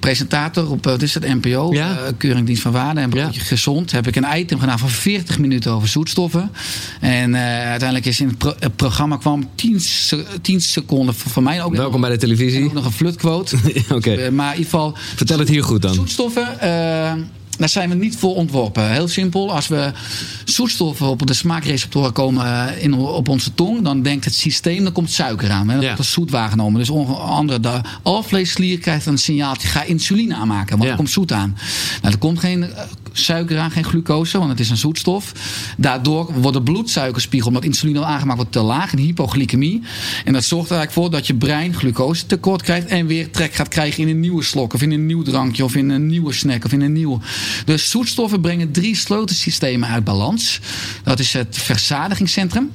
presentator op, wat is het, NPO, Ja. Keuringdienst van Waarde en Broodje Gezond, heb ik een item gedaan van 40 minuten over zoetstoffen. En uiteindelijk is in het, pro- het programma kwam 10, se- 10 seconden voor, voor mij ook. Welkom bij de televisie. ook nog een flutquote. <laughs> Oké. Maar in ieder geval, Vertel het hier goed dan. Zoetstoffen, daar zijn we niet voor ontworpen. Heel simpel. Als we zoetstoffen op de smaakreceptoren komen eh, in, op onze tong, dan denkt het systeem, dan komt suiker aan. Hè? Dat Ja. wordt als zoet waargenomen. Dus onder andere de alvleesklier krijgt een signaaltje, ga insuline aanmaken, want Ja. er komt zoet aan. Nou, er komt geen eh, suiker aan, geen glucose, want het is een zoetstof. Daardoor wordt de bloedsuikerspiegel, omdat insuline al aangemaakt wordt, te laag, een hypoglycemie. En dat zorgt er eigenlijk voor dat je brein glucose tekort krijgt en weer trek gaat krijgen in een nieuwe slok, of in een nieuw drankje, of in een nieuwe snack, of in een nieuw. Dus zoetstoffen brengen drie sleutelsystemen uit balans. Dat is het verzadigingscentrum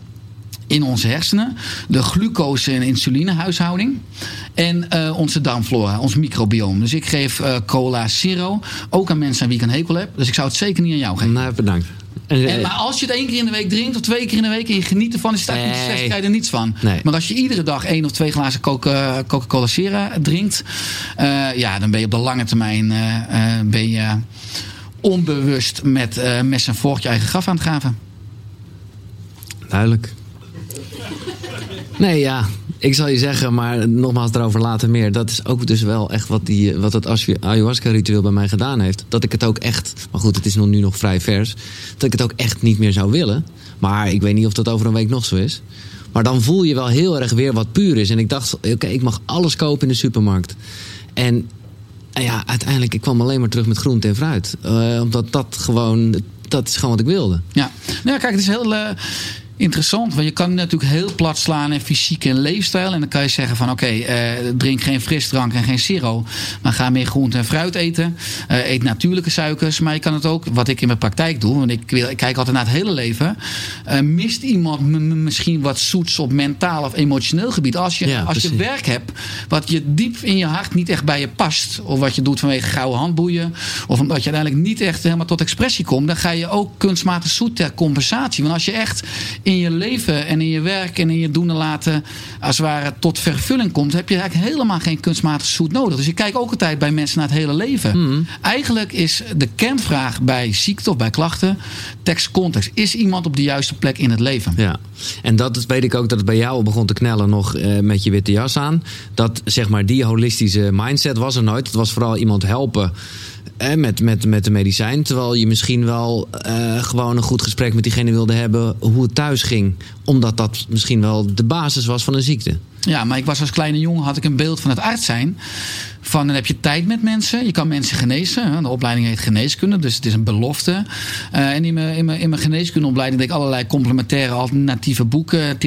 in onze hersenen, de glucose- en insulinehuishouding en eh, onze darmflora, ons microbioom. Dus ik geef eh, cola zero ook aan mensen aan wie ik een hekel heb. Dus ik zou het zeker niet aan jou geven. Nou, bedankt. En, En, eh, maar als je het één keer in de week drinkt of twee keer in de week en je geniet ervan, is het eigenlijk niet Nee. je er niets van. Nee. Maar als je iedere dag één of twee glazen Coca- Coca-Cola Zero drinkt, ja, dan ben je op de lange termijn ben je onbewust met mes en vork je eigen graf aan het graven. Duidelijk. Nee, ja. Ik zal je zeggen, maar nogmaals daarover later meer. Dat is ook dus wel echt wat, die, wat het ayahuasca-ritueel bij mij gedaan heeft. Dat ik het ook echt, maar goed, het is nog, nu nog vrij vers. Dat ik het ook echt niet meer zou willen. Maar ik weet niet of dat over een week nog zo is. Maar dan voel je wel heel erg weer wat puur is. En ik dacht, oké, ik mag alles kopen in de supermarkt. En ja, uiteindelijk, ik kwam alleen maar terug met groente en fruit. Eh, omdat dat gewoon, dat is gewoon wat ik wilde. Ja, nou ja, kijk, het is heel eh, interessant. Want je kan natuurlijk heel plat slaan in fysiek en leefstijl. En dan kan je zeggen van oké, eh, drink geen frisdrank en geen zero. Maar ga meer groente en fruit eten. Eh, eet natuurlijke suikers. Maar je kan het ook, wat ik in mijn praktijk doe. Want ik, kijk altijd naar het hele leven. Eh, mist iemand misschien wat zoets op mentaal of emotioneel gebied. Als je, Ja, als je werk hebt wat je diep in je hart niet echt bij je past. Of wat je doet vanwege gouden handboeien. Of omdat je uiteindelijk niet echt helemaal tot expressie komt. Dan ga je ook kunstmatig zoet ter compensatie. Want als je echt in je leven en in je werk en in je doen en laten. als het ware tot vervulling komt. heb je eigenlijk helemaal geen kunstmatig zoet nodig. Dus ik kijk ook altijd bij mensen naar het hele leven. Eigenlijk is de kernvraag bij ziekte of bij klachten. tekst context. Is iemand op de juiste plek in het leven? Ja, en dat weet ik ook dat het bij jou begon te knellen nog eh, met je witte jas aan. Dat zeg maar die holistische mindset was er nooit. Het was vooral iemand helpen hè, met, met, met de medicijn. Terwijl je misschien wel eh, gewoon een goed gesprek met diegene wilde hebben hoe het thuis ging. Omdat dat misschien wel de basis was van een ziekte. Ja, maar ik was als kleine jongen, had ik een beeld van het arts zijn. Van dan heb je tijd met mensen. Je kan mensen genezen. De opleiding heet geneeskunde, dus het is een belofte. Uh, en in mijn, in mijn, in mijn geneeskundeopleiding deed ik allerlei complementaire alternatieve boeken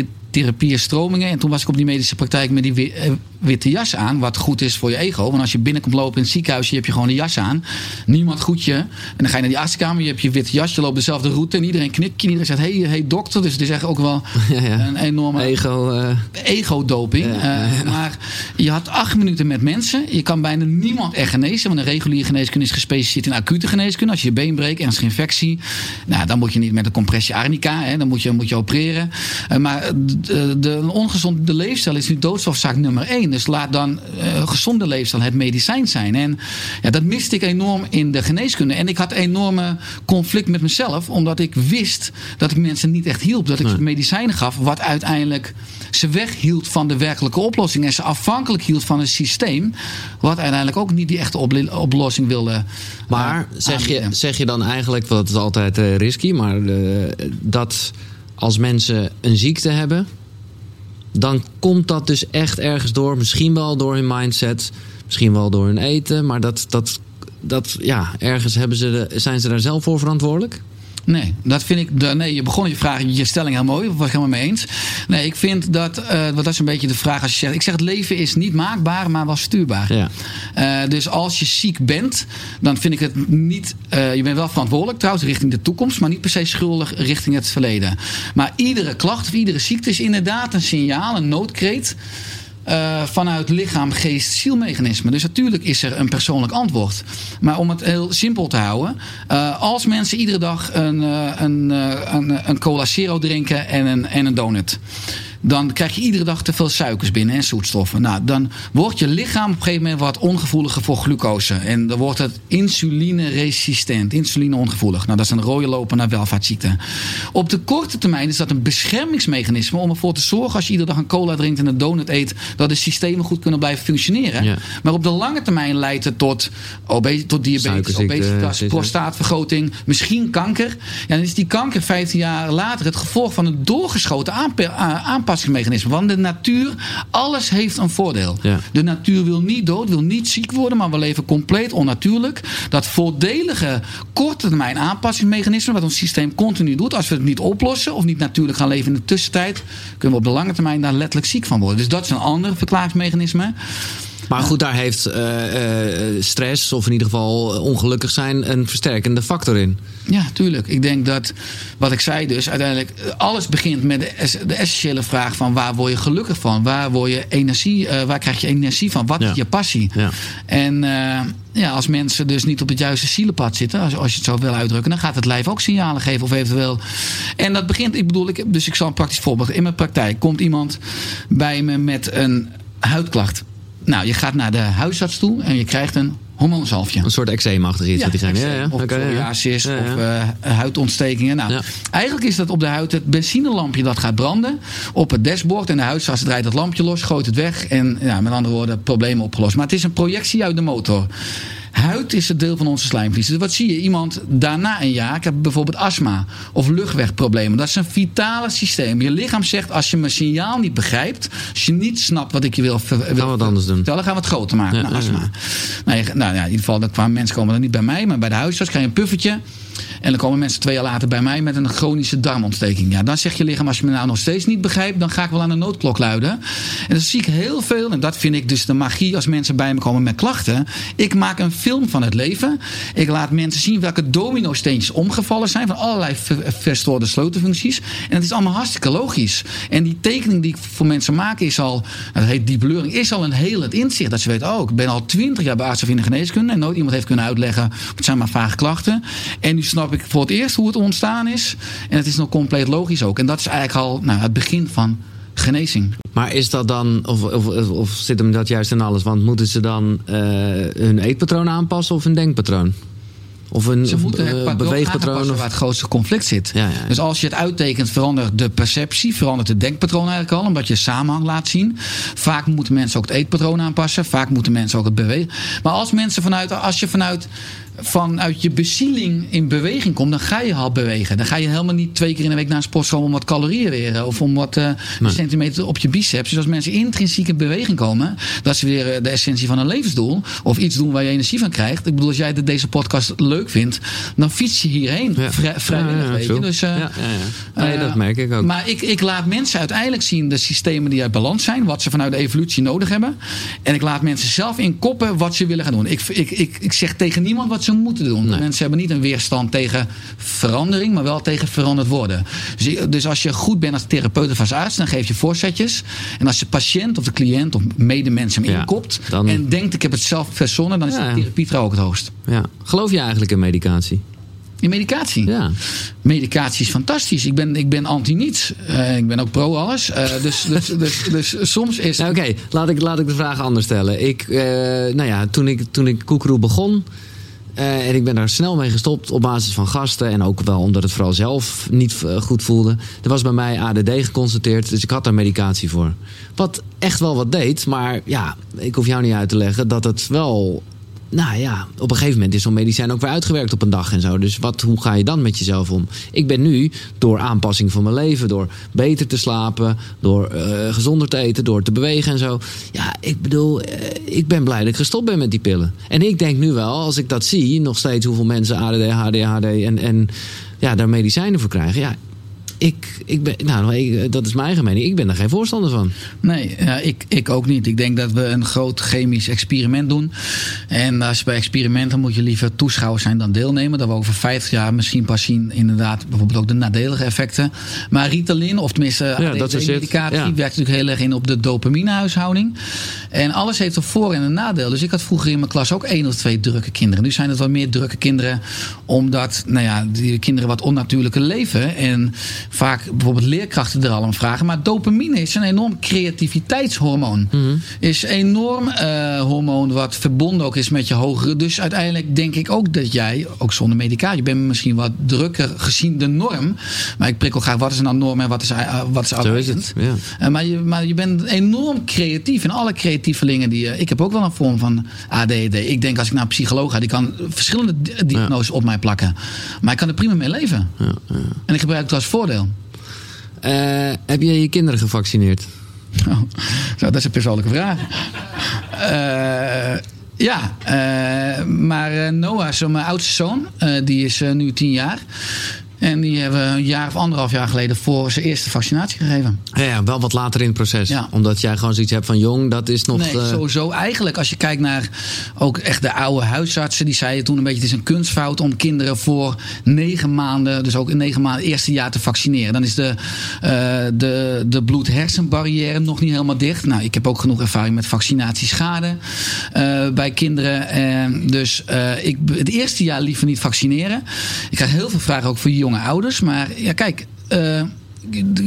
therapieën, stromingen. En toen was ik op die medische praktijk met die eh, witte jas aan. Wat goed is voor je ego. Want als je binnenkomt lopen in het ziekenhuis, je hebt je gewoon een jas aan. Niemand goed je. En dan ga je naar die artskamer, je hebt je witte jas, je loopt dezelfde route. En iedereen knikt je. Iedereen zegt, hey, hey dokter. Dus het is echt ook wel <laughs> ja, ja. een enorme ego, uh... ego-doping. Ja, uh, maar je had acht minuten met mensen. Je kan bijna niemand echt genezen. Want een reguliere geneeskunde is gespecialiseerd in acute geneeskunde. Als je je been breekt, ernstige infectie. Nou, dan moet je niet met een compressie arnica. Hè, dan moet je, moet je opereren. maar de, de ongezonde leefstijl is nu doodsoorzaak nummer één. Dus laat dan uh, gezonde leefstijl het medicijn zijn. En ja, dat miste ik enorm in de geneeskunde. En ik had enorme conflict met mezelf, omdat ik wist dat ik mensen niet echt hielp. Dat ik nee. medicijnen gaf, wat uiteindelijk ze weghield van de werkelijke oplossing. En ze afhankelijk hield van een systeem, wat uiteindelijk ook niet die echte oplossing wilde. Maar uh, zeg, je, zeg je dan eigenlijk, want het is altijd uh, risky, maar dat als mensen een ziekte hebben, dan komt dat dus echt ergens door. Misschien wel door hun mindset, misschien wel door hun eten. Maar dat, dat, dat ja, ergens hebben ze de, zijn ze daar zelf voor verantwoordelijk? Nee, dat vind ik. Nee, je begon je vraag, je stelling heel mooi. Was ik helemaal mee eens. Nee, ik vind dat. Uh, dat is een beetje de vraag als je zegt. Ik zeg het leven is niet maakbaar, maar wel stuurbaar. Ja. Uh, dus als je ziek bent, dan vind ik het niet. Uh, je bent wel verantwoordelijk trouwens richting de toekomst, maar niet per se schuldig richting het verleden. Maar iedere klacht of iedere ziekte is inderdaad een signaal, een noodkreet. Uh, vanuit lichaam, geest, zielmechanisme. Dus natuurlijk is er een persoonlijk antwoord. Maar om het heel simpel te houden. Uh, als mensen iedere dag een, uh, een, een, een cola zero drinken en een, en een donut dan krijg je iedere dag te veel suikers binnen en zoetstoffen. Nou, dan wordt je lichaam op een gegeven moment wat ongevoeliger voor glucose. En dan wordt het insulineresistent, insulineongevoelig. Nou, dat is een rode loper naar welvaartsziekte. Op de korte termijn is dat een beschermingsmechanisme om ervoor te zorgen als je iedere dag een cola drinkt en een donut eet, dat de systemen goed kunnen blijven functioneren. Ja. Maar op de lange termijn leidt het tot, obes tot diabetes, obesitas, prostaatvergroting, misschien kanker. Ja, dan is die kanker 15 jaar later het gevolg van een doorgeschoten aanpassing aanpassingsmechanisme. Want de natuur, alles heeft een voordeel. Ja. De natuur wil niet dood, wil niet ziek worden, maar we leven compleet onnatuurlijk. Dat voordelige korte termijn aanpassingsmechanisme, wat ons systeem continu doet, als we het niet oplossen of niet natuurlijk gaan leven in de tussentijd, kunnen we op de lange termijn daar letterlijk ziek van worden. Dus dat is een ander verklaringsmechanisme. Maar goed, daar heeft uh, uh, stress, of in ieder geval ongelukkig zijn, een versterkende factor in. Ja, tuurlijk. Ik denk dat, wat ik zei dus, uiteindelijk alles begint met de, de essentiële vraag van waar word je gelukkig van? Waar, word je energie, waar krijg je energie van? Wat ja. is je passie? Ja. En ja, als mensen dus niet op het juiste zielenpad zitten, als, als je het zo wil uitdrukken, dan gaat het lijf ook signalen geven of eventueel. En dat begint, ik bedoel, ik, dus ik zal een praktisch voorbeeld. In mijn praktijk komt iemand bij me met een huidklacht. Nou, je gaat naar de huisarts toe en je krijgt een hormoonzalfje. Een soort eczeemachtig iets. Ja. Ja, ja. Of okay, ja. of uh, huidontstekingen. Nou, Eigenlijk is dat op de huid het benzinelampje dat gaat branden. Op het dashboard. En de huisarts draait het lampje los, gooit het weg. En ja, met andere woorden, problemen opgelost. Maar het is een projectie uit de motor. Is het deel van onze slijmvlies. Dus wat zie je? Iemand daarna een jaar, ik heb bijvoorbeeld astma of luchtwegproblemen. Dat is een vitale systeem. Je lichaam zegt, als je mijn signaal niet begrijpt, als je niet snapt wat ik je wil, wil gaan we het anders doen. Dan gaan we het groter maken. Ja, nou, astma. Nou, ja. Nou, ja, in ieder geval, dat kwamen mensen komen dan niet bij mij, maar bij de huisarts krijg je een puffertje. En dan komen mensen twee jaar later bij mij met een chronische darmontsteking. Ja, dan zegt je lichaam, als je me nou nog steeds niet begrijpt, dan ga ik wel aan de noodklok luiden. En dan zie ik heel veel, en dat vind ik dus de magie als mensen bij me komen met klachten. Ik maak een film van het leven. Ik laat mensen zien welke domino-steentjes omgevallen zijn van allerlei verstoorde sleutelfuncties. En het is allemaal hartstikke logisch. En die tekening die ik voor mensen maak is al, dat heet die is al een heel het inzicht. Dat ze weten, oh, ik ben al twintig jaar bij in de geneeskunde en nooit iemand heeft kunnen uitleggen, het zijn maar vage klachten. En nu snap ik voor het eerst hoe het ontstaan is. En het is nog compleet logisch ook. En dat is eigenlijk al nou, het begin van genezing. Maar is dat dan, of, of, of zit hem dat juist in alles? Want moeten ze dan uh, hun eetpatroon aanpassen of hun denkpatroon? Of een Ze moeten het beweegpatroon. Of... waar het grootste conflict zit. Ja, ja, ja. Dus als je het uittekent, verandert de perceptie, verandert het denkpatroon eigenlijk al, omdat je samenhang laat zien. Vaak moeten mensen ook het eetpatroon aanpassen, vaak moeten mensen ook het bewegen. Maar als mensen vanuit, als je vanuit vanuit je bezieling in beweging komt, dan ga je al bewegen. Dan ga je helemaal niet twee keer in de week naar een sportschool om wat calorieën weer of om wat uh, centimeter op je biceps. Dus als mensen intrinsiek in beweging komen, dat is weer eh, de essentie van een levensdoel. Of iets doen waar je energie van krijgt. Ik bedoel, als jij deze podcast leuk vindt, dan fiets je hierheen. Ja. vrijwillig, ja, weet je. Dus, uh, ja, nee, dat merk ik ook. Maar ik, ik laat mensen uiteindelijk zien de systemen die uit balans zijn, wat ze vanuit de evolutie nodig hebben. En ik laat mensen zelf in koppen wat ze willen gaan doen. Ik, ik, ik, ik zeg tegen niemand wat ze moeten doen. Mensen hebben niet een weerstand tegen verandering, maar wel tegen veranderd worden. Dus, dus als je goed bent als therapeut of als arts, dan geef je voorzetjes. En als de patiënt of de cliënt of medemens hem ja, inkopt dan... en denkt ik heb het zelf verzonnen, dan is ja, de therapie trouw ook het hoogst. Ja. Geloof je eigenlijk in medicatie? In medicatie? Ja. Medicatie is fantastisch. Ik ben, ik ben anti-niets. Uh, ik ben ook pro-alles. Uh, dus, dus, <laughs> dus, dus, soms is... Nou, Oké, laat, ik, laat ik de vraag anders stellen. Ik, uh, nou ja, toen ik, toen ik Koekeroe begon... en ik ben daar snel mee gestopt op basis van gasten. En ook wel omdat het vooral zelf niet goed voelde. Er was bij mij ADD geconstateerd. Dus ik had daar medicatie voor. Wat echt wel wat deed. Maar ja, ik hoef jou niet uit te leggen dat het wel nou ja, op een gegeven moment is zo'n medicijn ook weer uitgewerkt op een dag en zo. Dus wat, hoe ga je dan met jezelf om? Ik ben nu door aanpassing van mijn leven, door beter te slapen, door uh, gezonder te eten, door te bewegen en zo. Ja, ik bedoel, uh, ik ben blij dat ik gestopt ben met die pillen. En ik denk nu wel, als ik dat zie, nog steeds hoeveel mensen ADD, HDHD en, en ja, daar medicijnen voor krijgen. Ja, ik, ik ben, nou, ik, dat is mijn eigen mening. Ik ben er geen voorstander van. Nee, ja, ik, ik ook niet. Ik denk dat we een groot chemisch experiment doen. En als bij experimenten moet je liever toeschouwer zijn dan deelnemer. Dat we over 50 jaar misschien pas zien, inderdaad, bijvoorbeeld ook de nadelige effecten. Maar Ritalin, of tenminste ja, de, de medicatie, werkt natuurlijk heel erg in op de dopaminehuishouding. En alles heeft een voor- en een nadeel. Dus ik had vroeger in mijn klas ook één of twee drukke kinderen. Nu zijn het wat meer drukke kinderen, omdat nou ja, die kinderen wat onnatuurlijker leven. En vaak bijvoorbeeld leerkrachten er al om vragen. Maar dopamine is een enorm creativiteitshormoon. Mm Is een enorm uh, hormoon wat verbonden ook is met je hogere. Dus uiteindelijk denk ik ook dat jij, ook zonder medicatie, je bent misschien wat drukker gezien de norm. Maar ik prikkel graag wat is nou norm en wat is, uh, wat is Zo is het, ja. Uh, maar, je, maar je bent enorm creatief. En alle creatievelingen die. ik heb ook wel een vorm van ADD. Ik denk als ik naar een psycholoog ga, die kan verschillende diagnoses op mij plakken. Maar ik kan er prima mee leven. Ja, en ik gebruik het als voordeel. Uh, heb je je kinderen gevaccineerd? <laughs> Oh, dat is een persoonlijke vraag. Uh, ja, uh, maar Noah, zo mijn oudste zoon, die is nu tien jaar. En die hebben een jaar of anderhalf jaar geleden voor zijn eerste vaccinatie gegeven. Ja, wel wat later in het proces. Ja. Omdat jij gewoon zoiets hebt van jong, dat is nog. Nee, uh... sowieso. Eigenlijk, als je kijkt naar ook echt de oude huisartsen, die zeiden toen een beetje: het is een kunstfout om kinderen voor negen maanden, dus ook in negen maanden, het eerste jaar te vaccineren. Dan is de, uh, de, de bloed-hersenbarrière nog niet helemaal dicht. Nou, ik heb ook genoeg ervaring met vaccinatieschade uh, bij kinderen. dus ik het eerste jaar liever niet vaccineren. Ik krijg heel veel vragen ook voor jongen jonge ouders. Maar ja, kijk. Uh,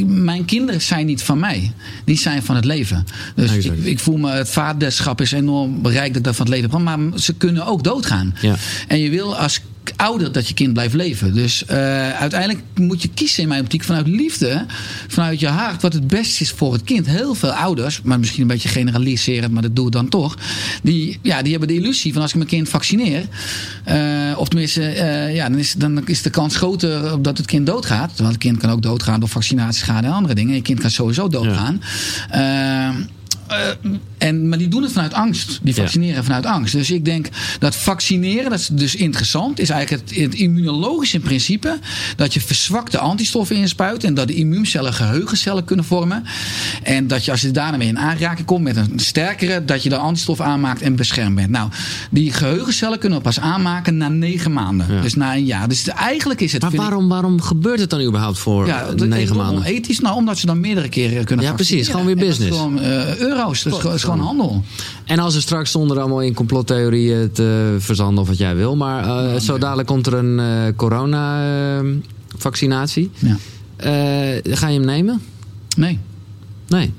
mijn kinderen zijn niet van mij. Die zijn van het leven. Dus ik, ik, voel me, het vaderschap is enorm bereikt dat ik van het leven Maar ze kunnen ook doodgaan. Ja. En je wil als ouder dat je kind blijft leven. Dus uh, uiteindelijk moet je kiezen in mijn optiek vanuit liefde, vanuit je hart, wat het beste is voor het kind. Heel veel ouders, maar misschien een beetje generaliseren, maar dat doe ik dan toch. Die, ja, die hebben de illusie van als ik mijn kind vaccineer, uh, of tenminste, uh, ja, dan is, dan is de kans groter dat het kind doodgaat. Want het kind kan ook doodgaan door vaccinatieschade en andere dingen. Je kind kan sowieso doodgaan. Ja. Uh, en, maar die doen het vanuit angst. Die vaccineren vanuit angst. Dus ik denk dat vaccineren, dat is dus interessant, is eigenlijk het, het immunologische principe. Dat je verzwakte antistoffen inspuit. En dat de immuuncellen geheugencellen kunnen vormen. En dat je als je daarmee in aanraking komt met een sterkere, dat je de antistof aanmaakt en beschermd bent. Nou, die geheugencellen kunnen we pas aanmaken na negen maanden. Dus na een jaar. Dus eigenlijk is het. Maar waarom, waarom gebeurt het dan überhaupt voor ja, negen maanden? Ethisch, nou, omdat ze dan meerdere keren kunnen Ja, precies. Gewoon weer business. gewoon uh, euro's. Dus handel. En als er straks zonder allemaal in complottheorieën te verzanden of wat jij wil. Maar uh, zo dadelijk komt er een uh, corona-vaccinatie. ja. Uh, ga je hem nemen? Nee. Nee.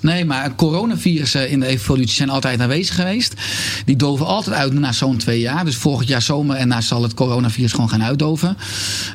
Nee, maar coronavirussen in de evolutie zijn altijd aanwezig geweest. Die doven altijd uit na zo'n twee jaar. Dus volgend jaar zomer en na zal het coronavirus gewoon gaan uitdoven.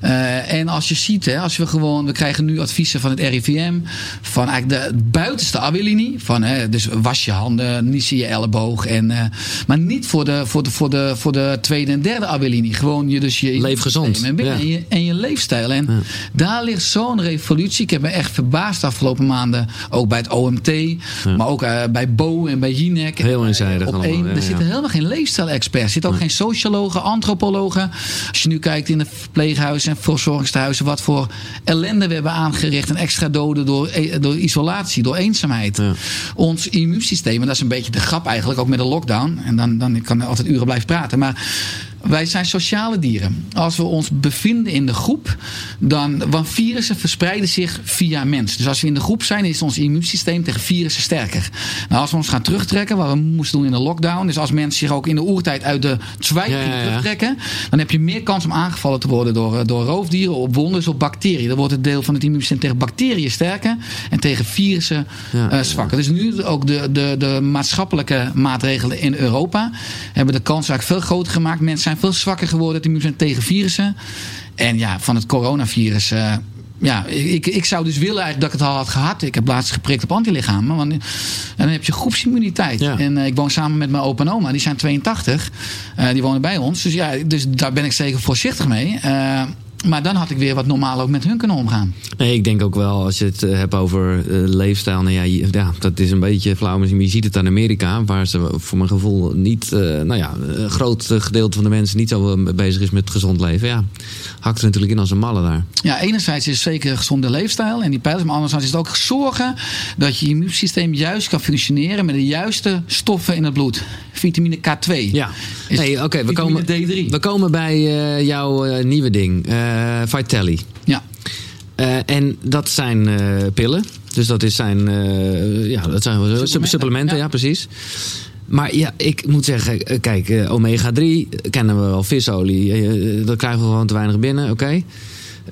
Uh, en als je ziet, hè, als we gewoon, we krijgen nu adviezen van het RIVM, van eigenlijk de buitenste afweerlinie. Van, hè, dus was je handen, niet zie je elleboog. En, uh, maar niet voor de, voor, de, voor, de, voor de tweede en derde afweerlinie. Gewoon je, dus je leef gezond. En, ja. en, je, en je leefstijl. En ja. daar ligt zo'n revolutie. Ik heb me echt verbaasd de afgelopen maanden. Ook bij het OMT. Ja. Maar ook uh, bij Bo en bij Jinek. Heel eenzijdig. Op één, er zitten helemaal geen leefstijlexperts. Er zitten ook geen sociologen, antropologen. Als je nu kijkt in de verpleeghuizen en verzorgingstehuizen. Wat voor ellende we hebben aangericht. En extra doden door, door isolatie, door eenzaamheid. Ons immuunsysteem, en dat is een beetje de grap eigenlijk. Ook met de lockdown. En dan, dan kan ik altijd uren blijven praten. Maar wij zijn sociale dieren. Als we ons bevinden in de groep, dan. Want virussen verspreiden zich via mens. Dus als we in de groep zijn, is ons immuunsysteem tegen virussen sterker. Nou, als we ons gaan terugtrekken, wat we moesten doen in de lockdown. Dus als mensen zich ook in de oertijd uit de zwijg ja, ja, ja. terugtrekken. dan heb je meer kans om aangevallen te worden door, door roofdieren, op wonders, op bacteriën. Dan wordt het deel van het immuunsysteem tegen bacteriën sterker en tegen virussen uh, zwakker. Dus nu ook de, de, de maatschappelijke maatregelen in Europa hebben de kans eigenlijk veel groter gemaakt. Mensen zijn veel zwakker geworden, het immuunsysteem tegen virussen. En ja, van het coronavirus. Uh, ja, ik, ik zou dus willen eigenlijk dat ik het al had gehad. Ik heb laatst geprikt op antilichamen. Want, en dan heb je groepsimmuniteit. Ja. En uh, ik woon samen met mijn opa en oma. Die zijn 82. Uh, die wonen bij ons. Dus ja, dus daar ben ik zeker voorzichtig mee. Maar dan had ik weer wat normaal ook met hun kunnen omgaan. Nee, ik denk ook wel als je het hebt over uh, leefstijl. Nou ja, ja, dat is een beetje flauw. Maar je ziet het aan Amerika, waar ze voor mijn gevoel niet, uh, nou ja, een groot gedeelte van de mensen niet zo bezig is met gezond leven. Ja, hakt er natuurlijk in als een malle daar. Ja, enerzijds is het zeker een gezonde leefstijl en die pijlers. Maar anderzijds is het ook zorgen dat je immuunsysteem juist kan functioneren met de juiste stoffen in het bloed. Vitamine K2. Ja, nee, oké, okay, we, komen, D3. we komen bij uh, jouw uh, nieuwe ding. Uh, Vitelli. Ja. En dat zijn pillen. Dus dat is zijn, ja, dat zijn supplementen, supplementen ja. ja. precies. Maar ja, ik moet zeggen, kijk, omega-3 kennen we wel, visolie. dat krijgen we gewoon te weinig binnen, oké.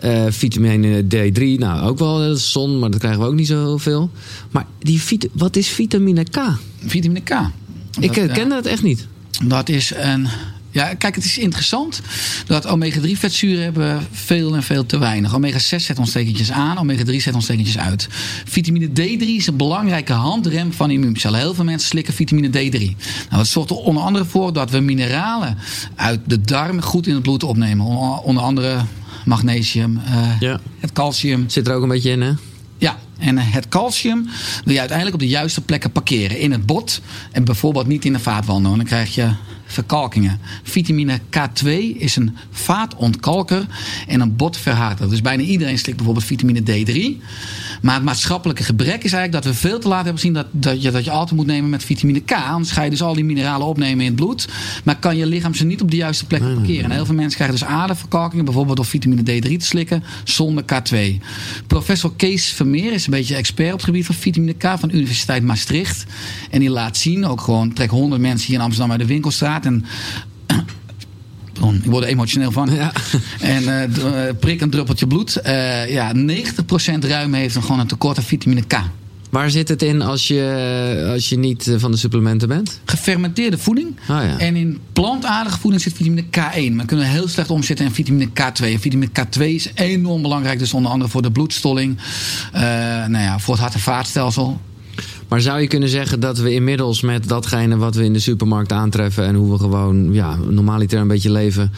Okay. vitamine D3, nou ook wel, dat is zon, maar dat krijgen we ook niet zoveel. Maar die, wat is vitamine K? Vitamine K? Ik ken dat echt niet. Dat is een ja, kijk, het is interessant dat omega-3 vetzuren hebben veel en veel te weinig. Omega-6 zet ontstekentjes aan, omega-3 zet ontstekentjes uit. Vitamine D3 is een belangrijke handrem van immuuncellen. Heel veel mensen slikken vitamine D3. Nou, dat zorgt er onder andere voor dat we mineralen uit de darm goed in het bloed opnemen. Onder andere magnesium, uh, ja. het calcium. Zit er ook een beetje in, hè? En het calcium wil je uiteindelijk op de juiste plekken parkeren. In het bot en bijvoorbeeld niet in de vaatwanden. Dan krijg je verkalkingen. Vitamine K2 is een vaatontkalker en een botverharder. Dus bijna iedereen slikt bijvoorbeeld vitamine D3. Maar het maatschappelijke gebrek is eigenlijk dat we veel te laat hebben gezien dat, dat, je, dat je altijd moet nemen met vitamine K. Anders ga je dus al die mineralen opnemen in het bloed. Maar kan je lichaam ze niet op de juiste plek parkeren. En heel veel mensen krijgen dus aderverkalkingen, bijvoorbeeld door vitamine D3 te slikken, zonder K2. Professor Kees Vermeer is een beetje expert op het gebied van vitamine K van de Universiteit Maastricht. En die laat zien, ook gewoon trek 100 mensen hier in Amsterdam uit de winkelstraat. En ik word er emotioneel van. Ja. En uh, prik een druppeltje bloed. Uh, ja, 90% ruim heeft gewoon een tekort aan vitamine K. Waar zit het in als je, als je niet van de supplementen bent? Gefermenteerde voeding. Oh ja. En in plantaardige voeding zit vitamine K1. Maar kunnen heel slecht omzetten in vitamine K2. En vitamine K2 is enorm belangrijk. Dus onder andere voor de bloedstolling. Uh, nou ja, voor het hart- en vaatstelsel. Maar zou je kunnen zeggen dat we inmiddels met datgene wat we in de supermarkt aantreffen en hoe we gewoon ja, normaliter een beetje leven,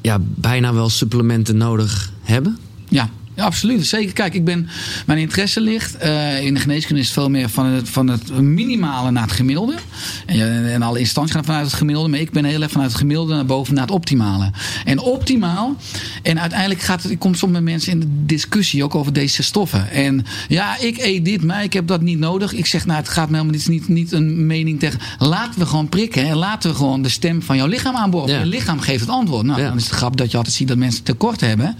ja, bijna wel supplementen nodig hebben? Ja, ja, absoluut. Zeker. Kijk, ik ben, mijn interesse ligt uh, in de geneeskunde is veel meer van het, van het minimale naar het gemiddelde. En, en alle instanties gaan vanuit het gemiddelde. Maar ik ben heel erg vanuit het gemiddelde naar boven naar het optimale. En optimaal. En uiteindelijk gaat het, ik kom soms met mensen in de discussie ook over deze stoffen. En ja, ik eet dit, maar ik heb dat niet nodig. Ik zeg, nou, het gaat me helemaal niet, niet, niet een mening tegen. Laten we gewoon prikken. En laten we gewoon de stem van jouw lichaam aanboren. Ja. Je lichaam geeft het antwoord. Nou, ja. dan is het grap dat je altijd ziet dat mensen tekort hebben.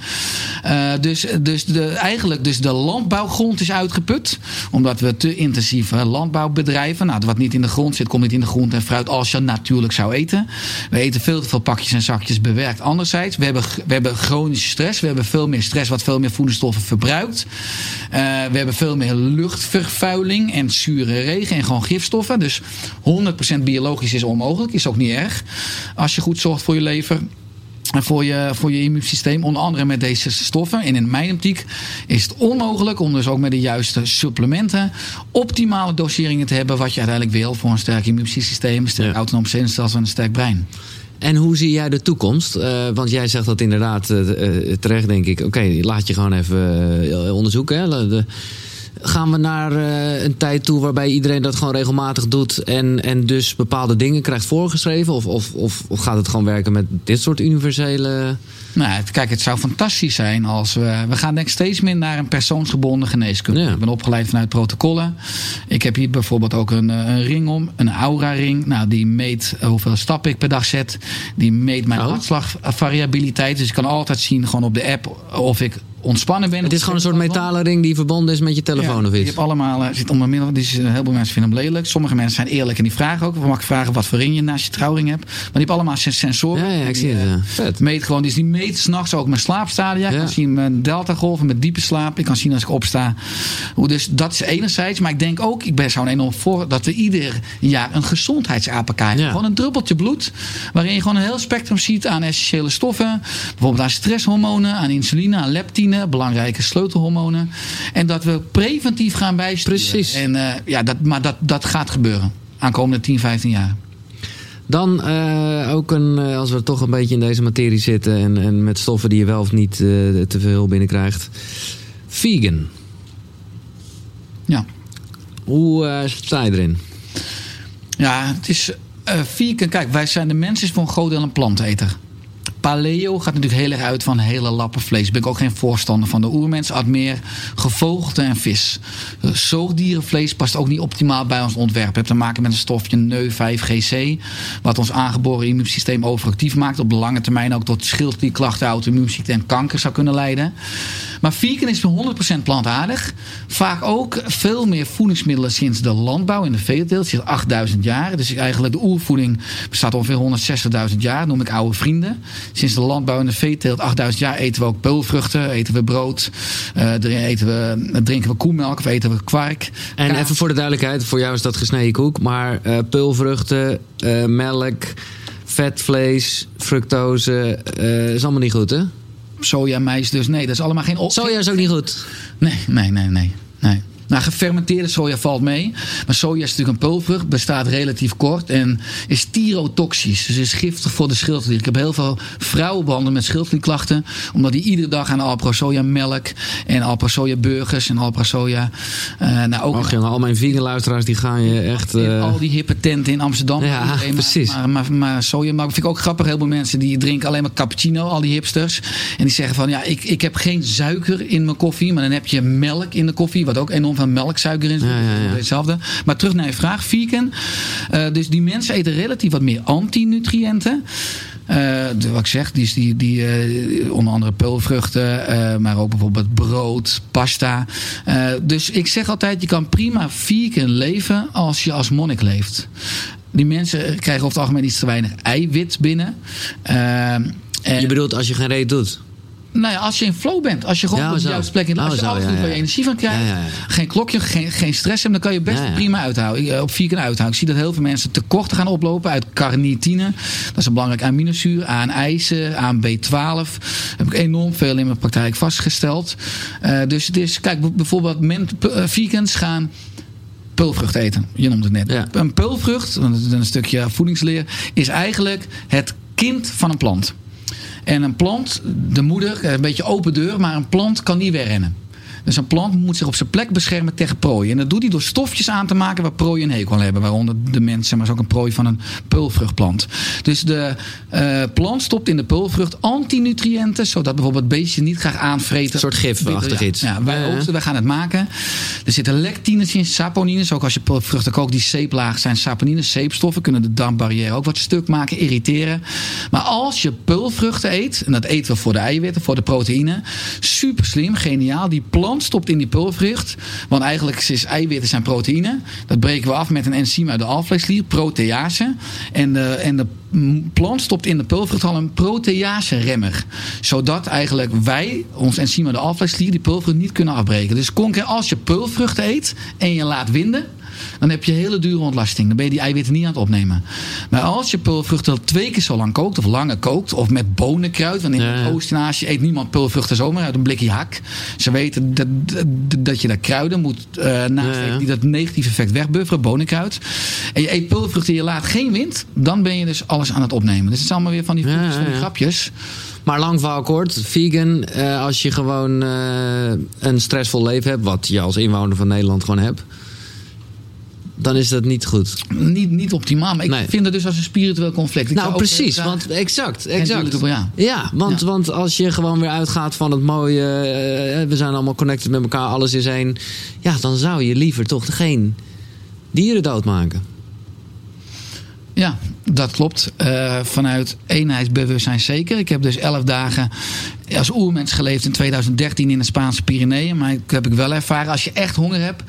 Uh, dus dus de, eigenlijk dus de landbouwgrond is uitgeput. Omdat we te intensief landbouw bedrijven. Nou, wat niet in de grond zit, komt niet in de grond en fruit als je natuurlijk zou eten. We eten veel te veel pakjes en zakjes bewerkt. Anderzijds, we hebben, we hebben chronische stress. We hebben veel meer stress wat veel meer voedingsstoffen verbruikt. Uh, we hebben veel meer luchtvervuiling en zure regen en gewoon gifstoffen. Dus 100% biologisch is onmogelijk. Is ook niet erg. Als je goed zorgt voor je lever voor je, voor je immuunsysteem. Onder andere met deze stoffen. En in mijn optiek is het onmogelijk om dus ook met de juiste supplementen optimale doseringen te hebben. Wat je uiteindelijk wil voor een sterk immuunsysteem, een sterk ja. autonoom zenuwstelsel en een sterk brein. En hoe zie jij de toekomst? Uh, want jij zegt dat inderdaad uh, terecht, denk ik. Oké, laat je gewoon even onderzoeken. Hè? De, gaan we naar uh, een tijd toe waarbij iedereen dat gewoon regelmatig doet en, en dus bepaalde dingen krijgt voorgeschreven? Of, of, of, of gaat het gewoon werken met dit soort universele. Nou, kijk, het zou fantastisch zijn als we. We gaan denk ik steeds meer naar een persoonsgebonden geneeskunde. Ja. Ik ben opgeleid vanuit protocollen. Ik heb hier bijvoorbeeld ook een, een ring om, een aura-ring. Nou, die meet hoeveel stappen ik per dag zet. Die meet mijn oh. hartslagvariabiliteit. Dus ik kan altijd zien, gewoon op de app, of ik ontspannen ben. Het is gewoon een soort metalen ring die verbonden is met je telefoon ja, of iets. Je hebt allemaal, uh, zit onder middel, die heel veel mensen vinden hem lelijk. Sommige mensen zijn eerlijk en die vragen ook. We mag vragen wat voor ring je naast je trouwring hebt. Maar die hebben allemaal sensoren. Ja, ja ik zie het. Vet. Meet gewoon, dus die meet s'nachts ook mijn slaapstadia. Ik kan zien mijn delta golven met diepe slaap. Ik kan zien als ik opsta. Dus dat is enerzijds. Maar ik denk ook, ik ben zo'n enorm voor dat we ieder jaar een gezondheidsapp krijgen. Gewoon een druppeltje bloed. Waarin je gewoon een heel spectrum ziet aan essentiële stoffen. Bijvoorbeeld aan stresshormonen, aan insuline, aan leptine. Belangrijke sleutelhormonen. En dat we preventief gaan bijsturen. Precies. En, uh, ja, dat, maar dat, dat gaat gebeuren. Aankomende 10, 15 jaar. Dan uh, ook een, uh, als we toch een beetje in deze materie zitten en, en met stoffen die je wel of niet uh, te veel binnenkrijgt. Vegan. Ja. Hoe sta je erin? Ja, het is vegan. Kijk, wij zijn de mensen voor een groot deel een planteter paleo gaat natuurlijk heel erg uit van hele lappen vlees. Ben ik ook geen voorstander van. De oermens at meer gevogelte en vis. Zoogdierenvlees past ook niet optimaal bij ons ontwerp. Het heeft te maken met een stofje NEU5GC. Wat ons aangeboren immuunsysteem overactief maakt. Op de lange termijn ook tot schildklierklachten, auto-immuunziekte en kanker zou kunnen leiden. Maar vegan is 100% plantaardig. Vaak ook veel meer voedingsmiddelen sinds de landbouw in de veeteelt. Sinds 8000 jaar. Dus eigenlijk de oervoeding bestaat ongeveer 160.000 jaar. Noem ik oude vrienden. Sinds de landbouw en de veeteelt 8000 jaar eten we ook peulvruchten. Eten we brood. Uh, eten we, drinken we koemelk of eten we kwark. En even voor de duidelijkheid. Voor jou is dat gesneden koek. Maar uh, peulvruchten, uh, melk, vetvlees, fructose. is allemaal niet goed hè? Sojamijs dus. Nee, dat is allemaal geen... Soja is ook niet goed? Nee, nee, nee, nee. nee. Nou, gefermenteerde soja valt mee. Maar soja is natuurlijk een pulvrucht, bestaat relatief kort en is tyrotoxisch. Dus is giftig voor de schildklier. Ik heb heel veel vrouwen behandeld met schildklierklachten, omdat die iedere dag aan Alpro soja melk en Alpro soja burgers en Alpro soja. Uh, nou, ook Och, jongen, al mijn vegan luisteraars die gaan je echt. Uh... Al die hippe tenten in Amsterdam. Ja, precies. Maar, maar, maar, soja, maar vind ik ook grappig. Heel veel mensen die drinken alleen maar cappuccino, al die hipsters. En die zeggen van ja, ik, ik heb geen suiker in mijn koffie, maar dan heb je melk in de koffie, wat ook enorm van melksuiker in zit. Ja, ja, ja. Hetzelfde. Maar terug naar je vraag, vegan. Uh, dus die mensen eten relatief wat meer antinutriënten. Uh, wat ik zeg, die, die, die uh, onder andere peulvruchten, uh, maar ook bijvoorbeeld brood, pasta. dus ik zeg altijd, je kan prima vegan leven als je als monnik leeft. Die mensen krijgen over het algemeen iets te weinig eiwit binnen. En je bedoelt als je geen reet doet? Nou ja, als je in flow bent. Als je gewoon ja, op de juiste plek in Als je alles doet waar je energie van krijgt. Geen klokje, geen, geen stress hebben. Dan kan je best prima uithouden. Op vier uithouden. Ik zie dat heel veel mensen tekorten gaan oplopen uit carnitine. Dat is een belangrijk aminozuur. Aan ijzer, aan B12. Daar heb ik enorm veel in mijn praktijk vastgesteld. Uh, dus het is, kijk, bijvoorbeeld men, uh, vegans gaan pulvrucht eten. Je noemde het net. Een pulvrucht, dat is een stukje voedingsleer, is eigenlijk het kind van een plant. En een plant, de moeder, een beetje open deur, maar een plant kan niet wegrennen. Dus een plant moet zich op zijn plek beschermen tegen prooi. En dat doet hij door stofjes aan te maken waar prooi een hekel hebben. Waaronder de mensen, maar is ook een prooi van een peulvruchtplant. Dus de uh, plant stopt in de peulvrucht antinutriënten, zodat bijvoorbeeld beestjes niet graag aanvreten. Een soort gifachtig ja, iets. Ja, wij, ja. wij gaan het maken. Er zitten lectines in, saponines. Ook als je peulvruchten kookt die zeeplaag zijn saponines, zeepstoffen. Kunnen de darmbarrière ook wat stuk maken, irriteren. Maar als je peulvruchten eet, en dat eten we voor de eiwitten, voor de proteïne. Super slim, geniaal. Die plant stopt in die peulvrucht. Want eigenlijk is eiwitten zijn proteïne. Dat breken we af met een enzym uit de alvleesklier, protease. En de, en de plant stopt in de peulvrucht al een protease-remmer. Zodat eigenlijk wij, ons enzym uit de alvleesklier, die peulvrucht niet kunnen afbreken. Dus als je peulvruchten eet en je laat winden dan heb je hele dure ontlasting. Dan ben je die eiwitten niet aan het opnemen. Maar als je peulvruchten twee keer zo lang kookt, of langer kookt, of met bonenkruid, want in ja. het oosten Azië eet niemand peulvruchten zomaar uit een blikje hak. Ze weten dat, dat je daar kruiden moet uh, naast ja, die dat negatieve effect wegbufferen, bonenkruid. En je eet peulvruchten en je laat geen wind, dan ben je dus alles aan het opnemen. Dus het is allemaal weer van die, van die grapjes. Maar lang verhaal kort, vegan, uh, als je gewoon uh, een stressvol leven hebt, wat je als inwoner van Nederland gewoon hebt dan is dat niet goed. Niet, niet optimaal. Maar ik nee. vind het dus als een spiritueel conflict. Ik nou, precies. Want, exact. exact. ja. ja, want, ja. want als je gewoon weer uitgaat van het mooie... Uh, we zijn allemaal connected met elkaar, alles is één. Ja, dan zou je liever toch geen dieren doodmaken. Ja, dat klopt. Uh, vanuit eenheidsbewustzijn zeker. Ik heb dus elf dagen als oermens geleefd in 2013 in de Spaanse Pyreneeën. Maar ik heb ik wel ervaren, als je echt honger hebt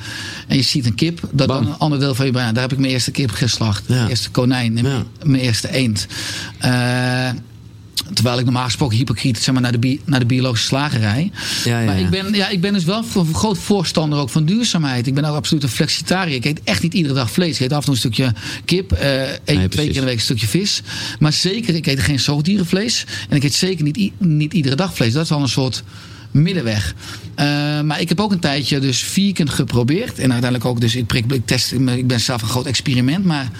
en je ziet een kip, dat dan een ander deel van je brein. Daar heb ik mijn eerste kip geslacht. Ja. Mijn eerste konijn, ja. mijn eerste eend. Uh, Terwijl ik normaal gesproken hypocriet zeg maar, naar, de bi naar de biologische slagerij. Ja, ja, maar ik ben, ja, ik ben dus wel een groot voorstander ook van duurzaamheid. Ik ben ook absoluut een flexitariër. Ik eet echt niet iedere dag vlees. Ik eet af en toe een stukje kip. Uh, één, nee, twee keer in de week een stukje vis. Maar zeker, ik eet geen zoogdierenvlees. En ik eet zeker niet, niet iedere dag vlees. Dat is wel een soort middenweg. Uh, maar ik heb ook een tijdje dus vegan geprobeerd. En uiteindelijk ook dus, ik, ik, test, ik ben zelf een groot experiment. Maar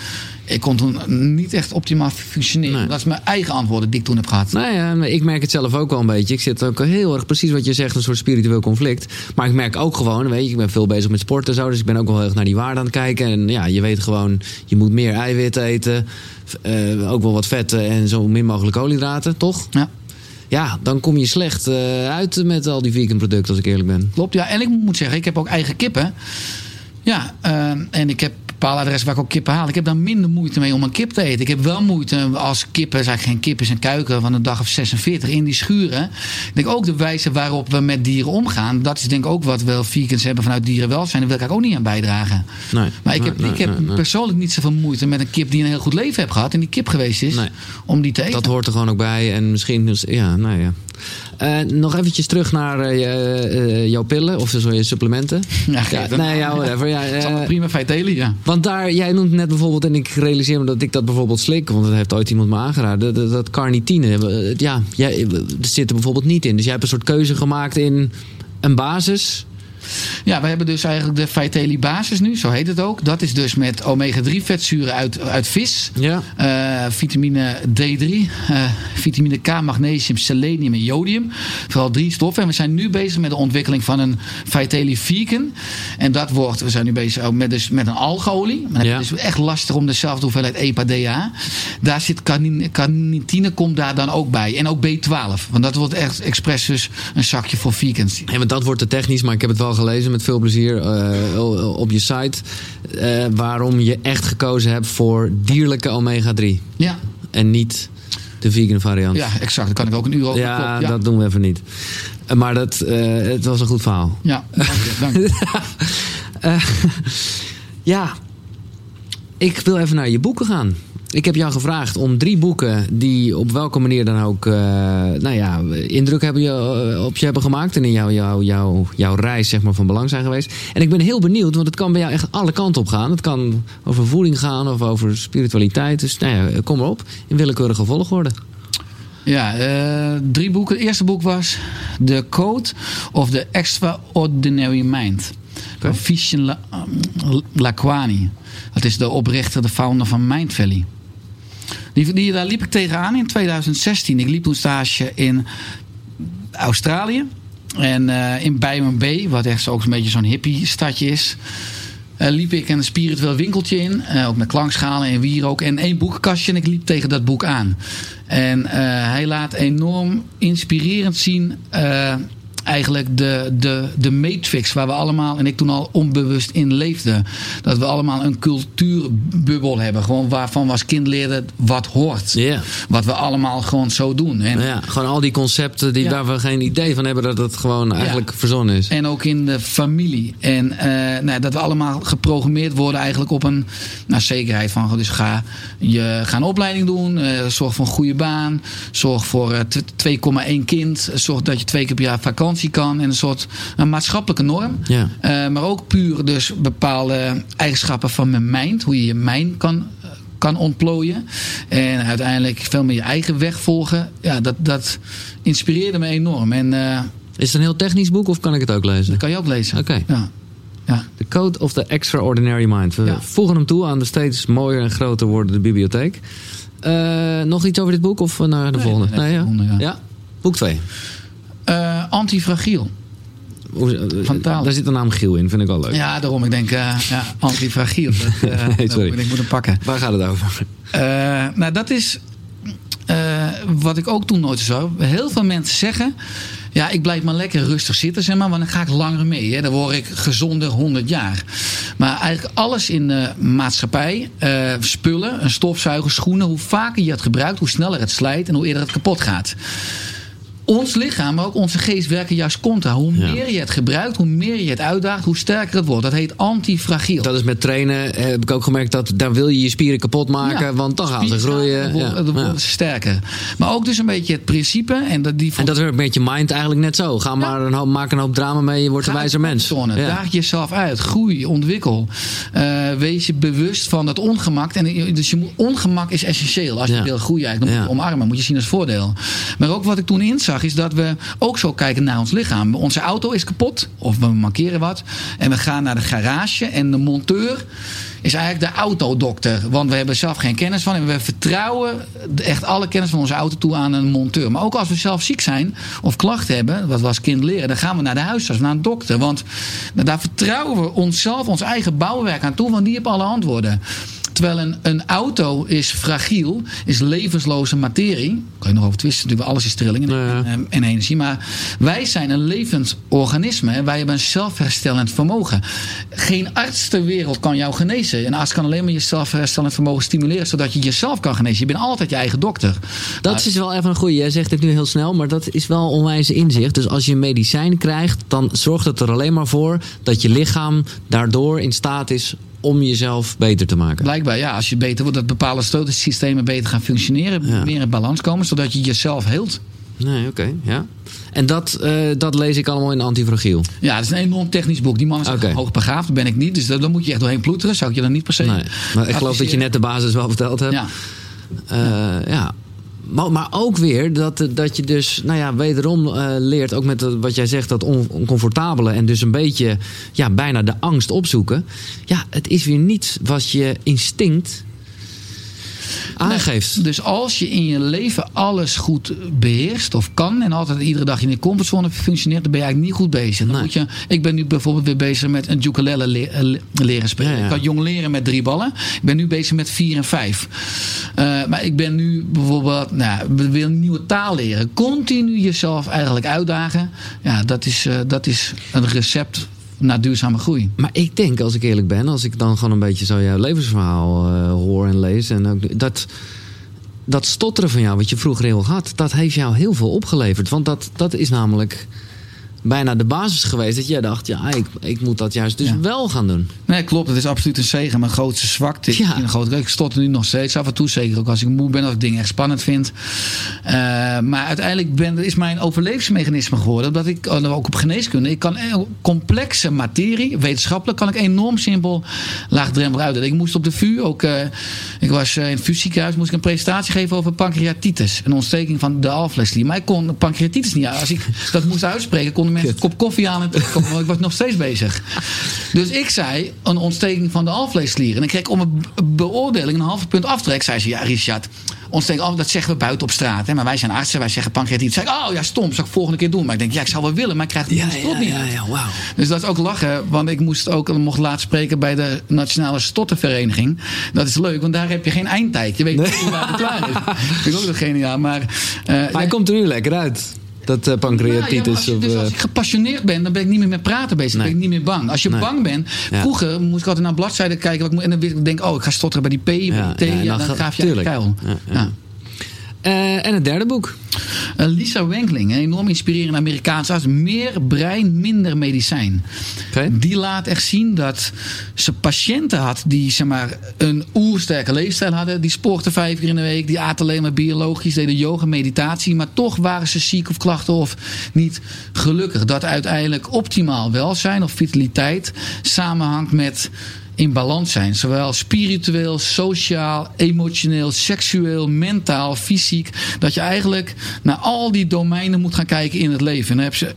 ik kon toen niet echt optimaal functioneren. Nee. Dat is mijn eigen antwoorden die ik toen heb gehad. Nou ja, ik merk het zelf ook wel een beetje. Ik zit ook heel erg precies wat je zegt, een soort spiritueel conflict. Maar ik merk ook gewoon, weet je, ik ben veel bezig met sport en zo. Dus ik ben ook wel heel erg naar die waarde aan het kijken. En ja, je weet gewoon, je moet meer eiwit eten. Uh, ook wel wat vetten en zo min mogelijk koolhydraten, toch? Ja ja, dan kom je slecht uh, uit met al die vegan producten, als ik eerlijk ben. Klopt, ja. En ik moet zeggen, ik heb ook eigen kippen. Ja, uh, en ik heb bepaalde adressen waar ik ook kippen haal. Ik heb daar minder moeite mee om een kip te eten. Ik heb wel moeite als kippen, zeg geen kip is een kuiken van een dag of 46 in die schuren. Ik denk ook de wijze waarop we met dieren omgaan. Dat is denk ik ook wat wel vegans hebben vanuit dierenwelzijn. Daar wil ik ook niet aan bijdragen. Nee, maar ik heb, nee, ik heb persoonlijk niet zoveel moeite met een kip die een heel goed leven heeft gehad. En die kip geweest is. Om die te eten. Dat hoort er gewoon ook bij. En misschien, ja, nou ja. Uh, nog eventjes terug naar uh, uh, jouw pillen of zo je supplementen. Ja, ja nee, ja, whatever. Ja, uh, prima feitelen, ja. Want daar, jij noemt net bijvoorbeeld, en ik realiseer me dat ik dat bijvoorbeeld slik, want dat heeft ooit iemand me aangeraden, dat, dat carnitine. Ja, jij, er zit er bijvoorbeeld niet in. Dus jij hebt een soort keuze gemaakt in een basis. Ja, we hebben dus eigenlijk de Vitelli basis nu, zo heet het ook. Dat is dus met omega-3 vetzuren uit, uit vis. Ja. Uh, vitamine D3, uh, vitamine K, magnesium, selenium en jodium. Vooral drie stoffen. En we zijn nu bezig met de ontwikkeling van een Vitelli vegan. En dat wordt, we zijn nu bezig ook met, dus, met een algeolie. Maar ja. het is echt lastig om dezelfde hoeveelheid EPA-DA. Daar zit carnitine, komt daar dan ook bij. En ook B12. Want dat wordt echt expres dus een zakje voor vegans. Ja, want dat wordt te technisch, maar ik heb het wel gelezen met veel plezier uh, op je site. Uh, waarom je echt gekozen hebt voor dierlijke omega-3. Ja. En niet de vegan variant. Ja, exact. Daar kan ik ook een uur over. Ja, ja. dat doen we even niet. Maar dat, het was een goed verhaal. Ja, dank je. Dank je. <laughs> ja, ik wil even naar je boeken gaan. Ik heb jou gevraagd om drie boeken die op welke manier dan ook uh, nou ja, indruk hebben je, uh, op je hebben gemaakt. En in jouw jou, jou, jouw reis zeg maar, van belang zijn geweest. En ik ben heel benieuwd, want het kan bij jou echt alle kanten op gaan. Het kan over voeding gaan of over spiritualiteit. Dus nou ja, kom erop in willekeurige volgorde. Ja, uh, drie boeken. Het eerste boek was The Code of the Extraordinary Mind. Van Vishen La, Lakwani. Dat is de oprichter, de founder van Mind Valley. Die, die, daar liep ik tegenaan in 2016. Ik liep toen stage in Australië. En uh, in Bijmen B, wat echt ook een beetje zo'n hippie stadje is. Uh, liep ik een spiritueel winkeltje in. Uh, ook met klankschalen en wierook. En één boekenkastje. En ik liep tegen dat boek aan. En hij laat enorm inspirerend zien eigenlijk de, de, de matrix waar we allemaal, en ik toen al onbewust in leefden. Dat we allemaal een cultuurbubbel hebben. Gewoon waarvan we als kind leerden wat hoort. Yeah. Wat we allemaal gewoon zo doen. En, ja, gewoon al die concepten die, ja. waar we geen idee van hebben dat het gewoon eigenlijk ja. verzonnen is. En ook in de familie. En uh, nou, dat we allemaal geprogrammeerd worden eigenlijk op een nou, zekerheid van. Dus ga, je, ga een opleiding doen. Uh, zorg voor een goede baan. Zorg voor uh, 2,1 kind. Zorg dat je twee keer per jaar vakantie kan. En een soort een maatschappelijke norm. Ja. Uh, maar ook puur dus bepaalde eigenschappen van mijn mind. Hoe je je mind kan, kan ontplooien. En uiteindelijk veel meer je eigen weg volgen. Ja, dat, dat inspireerde me enorm. En, uh, is het een heel technisch boek of kan ik het ook lezen? Dat kan je ook lezen. Oké. Okay. Ja. Ja. The Code of the Extraordinary Mind. We ja. voegen hem toe aan de steeds mooier en groter wordende bibliotheek. Uh, nog iets over dit boek of naar de nee, volgende? Nee, ja. Volgende, ja. ja. Boek 2. Uh, antifragiel. Van taal. Daar zit de naam Giel in, vind ik wel leuk. Ja, daarom. Ik denk, uh, ja, antifragiel. <laughs> Dat, uh, nee, sorry. Ik moet hem pakken. Waar gaat het over? nou, dat is wat ik ook toen nooit zou. Heel veel mensen zeggen... Ja, ik blijf maar lekker rustig zitten, zeg maar, want dan ga ik langer mee. Hè. Dan word ik gezonder 100 jaar. Maar eigenlijk alles in de maatschappij, uh, spullen, een stofzuiger, schoenen, hoe vaker je het gebruikt, hoe sneller het slijt en hoe eerder het kapot gaat ons lichaam, maar ook onze geest werken juist contra. Hoe Ja. meer je het gebruikt, hoe meer je het uitdaagt, hoe sterker het wordt. Dat heet antifragiel. Dat is met trainen, eh, heb ik ook gemerkt, dat daar wil je je spieren kapot maken, Ja. want dan gaan ze groeien. Ja. worden- worden ze sterker. Maar ook dus een beetje het principe. En dat, die En dat werkt met je mind eigenlijk net zo. Ga maar een hoop, maak een hoop drama mee, je wordt een wijzer mens. Ja. Daag jezelf uit. Groei, ontwikkel. Eh, wees je bewust van dat ongemak. En, je- dus je moet, ongemak is essentieel. Als je wil groeien, dan moet je omarmen. Moet je zien als voordeel. Maar ook wat ik toen inzag, is dat we ook zo kijken naar ons lichaam. Onze auto is kapot. Of we markeren wat. En we gaan naar de garage. En de monteur is eigenlijk de autodokter. Want we hebben zelf geen kennis van. En we vertrouwen echt alle kennis van onze auto toe aan een monteur. Maar ook als we zelf ziek zijn of klachten hebben, wat we als kind leren, dan gaan we naar de huisarts, naar een dokter. Want daar vertrouwen we onszelf, ons eigen bouwwerk aan toe, want die hebben alle antwoorden. Terwijl een, een auto is fragiel, is levensloze materie. Kan je nog over twisten, natuurlijk, alles is trilling en, Ja. en, en energie. Maar wij zijn een levend organisme. en Wij hebben een zelfherstellend vermogen. Geen arts ter wereld kan jou genezen. Een arts kan alleen maar je zelfherstellend vermogen stimuleren, zodat je jezelf kan genezen. Je bent altijd je eigen dokter. Dat is wel even een goeie. Jij zegt het nu heel snel, maar dat is wel onwijs inzicht. Dus als je een medicijn krijgt, dan zorgt het er alleen maar voor dat je lichaam daardoor in staat is om jezelf beter te maken. Blijkbaar, ja, als je beter wordt, dat bepaalde stootsystemen beter gaan functioneren, Ja. meer in balans komen, zodat je jezelf heelt. Nee, oké, ja. En dat, eh, dat lees ik allemaal in Antifragiel. Ja, het is een enorm technisch boek. Die man is Oké. hoogbegaafd, ben ik niet. Dus daar daar moet je echt doorheen ploeteren. Zou ik je dan niet per se Nee, maar ik geloof dat je net de basis wel verteld hebt. Ja, Eh, ja. Maar, ook weer dat, dat je dus, nou ja, wederom eh, leert, ook met wat jij zegt, dat on- oncomfortabele en dus een beetje, ja, bijna de angst opzoeken. Ja, het is weer niet wat je instinct aangeeft. Dus als je in je leven alles goed beheerst of kan en altijd iedere dag in de comfortzone functioneert, dan ben je eigenlijk niet goed bezig. Dan Nee. moet je, ik ben nu bijvoorbeeld weer bezig met een ukulele le- eh, le- leren spelen. Ja, ja. Ik kan jong leren met drie ballen. Ik ben nu bezig met vier en vijf. Eh, maar ik ben nu bijvoorbeeld, nou, we willen een nieuwe taal leren. Continu jezelf eigenlijk uitdagen. Ja, dat is, eh, dat is een recept naar duurzame groei. Maar ik denk, als ik eerlijk ben, als ik dan gewoon een beetje zo jouw levensverhaal eh, hoor en lees. En ook dat, dat stotteren van jou, wat je vroeger heel had, dat heeft jou heel veel opgeleverd. Want dat, dat is namelijk bijna de basis geweest dat jij dacht, ja, ik, ik moet dat juist dus Ja. wel gaan doen. Nee, klopt. Het is absoluut een zegen. Mijn grootste zwakte Ja. een grote. Ik stotter nu nog steeds af en toe. Zeker ook als ik moe ben of ik dingen echt spannend vind. Eh, maar uiteindelijk ben, is mijn overlevingsmechanisme geworden. Dat ik oh, ook op geneeskunde. Ik kan eh, complexe materie, wetenschappelijk, kan ik enorm simpel laagdrempelig uitleggen. Ik moest op de VU ook. eh, ik was eh, in het VU ziekenhuis. Moest ik een presentatie geven over pancreatitis. Een ontsteking van de alvleesklier. Maar ik kon pancreatitis niet. Als ik dat moest uitspreken, konden mensen een kop koffie aan en ik was nog steeds bezig. Dus ik zei een ontsteking van de alvleesklier. En ik kreeg om een beoordeling een halve punt aftrek. Zei ze, ja Richard, ontsteking, af- dat zeggen we buiten op straat. Hè? Maar wij zijn artsen. Wij zeggen pancreatitis. Zeg ik, oh ja, stom. Zou ik volgende keer doen. Maar ik denk, ja, ik zou wel willen. Maar ik krijg het Ja, slot ja, niet ja, ja, wauw. Dus dat is ook lachen, want ik moest ook mocht laat spreken bij de Nationale Stottenvereniging. Dat is leuk, want daar heb je geen eindtijd. Je weet niet waar het klaar is. Vind ik ook nog geniaal. Maar, eh, Maar hij komt er nu lekker uit. Dat eh, nou, ja, pancreatitis. als, je- of, dus eh, als ik gepassioneerd ben, dan ben ik niet meer met praten bezig. Dan Nee. ben ik niet meer bang. Als je Nee. bang bent, Ja. vroeger moest ik altijd naar bladzijden kijken. Wat ik en dan wist ik, denk oh, ik ga stotteren bij die P, bij die T. en dan dan graaf je kuil. Ja, eh, en het derde boek. Eh, Lisa Wenkling, een enorm inspirerende Amerikaanse arts. Meer brein, minder medicijn. Die laat echt zien dat ze patiënten had die zeg maar, een oersterke leefstijl hadden. Die sporten vijf keer in de week. Die aten alleen maar biologisch, deden yoga, meditatie. Maar toch waren ze ziek of klachten of niet gelukkig. Dat uiteindelijk optimaal welzijn of vitaliteit samenhangt met in balans zijn. Zowel spiritueel, sociaal, emotioneel, seksueel, mentaal, fysiek. Dat je eigenlijk naar al die domeinen moet gaan kijken in het leven. En daar hebben ze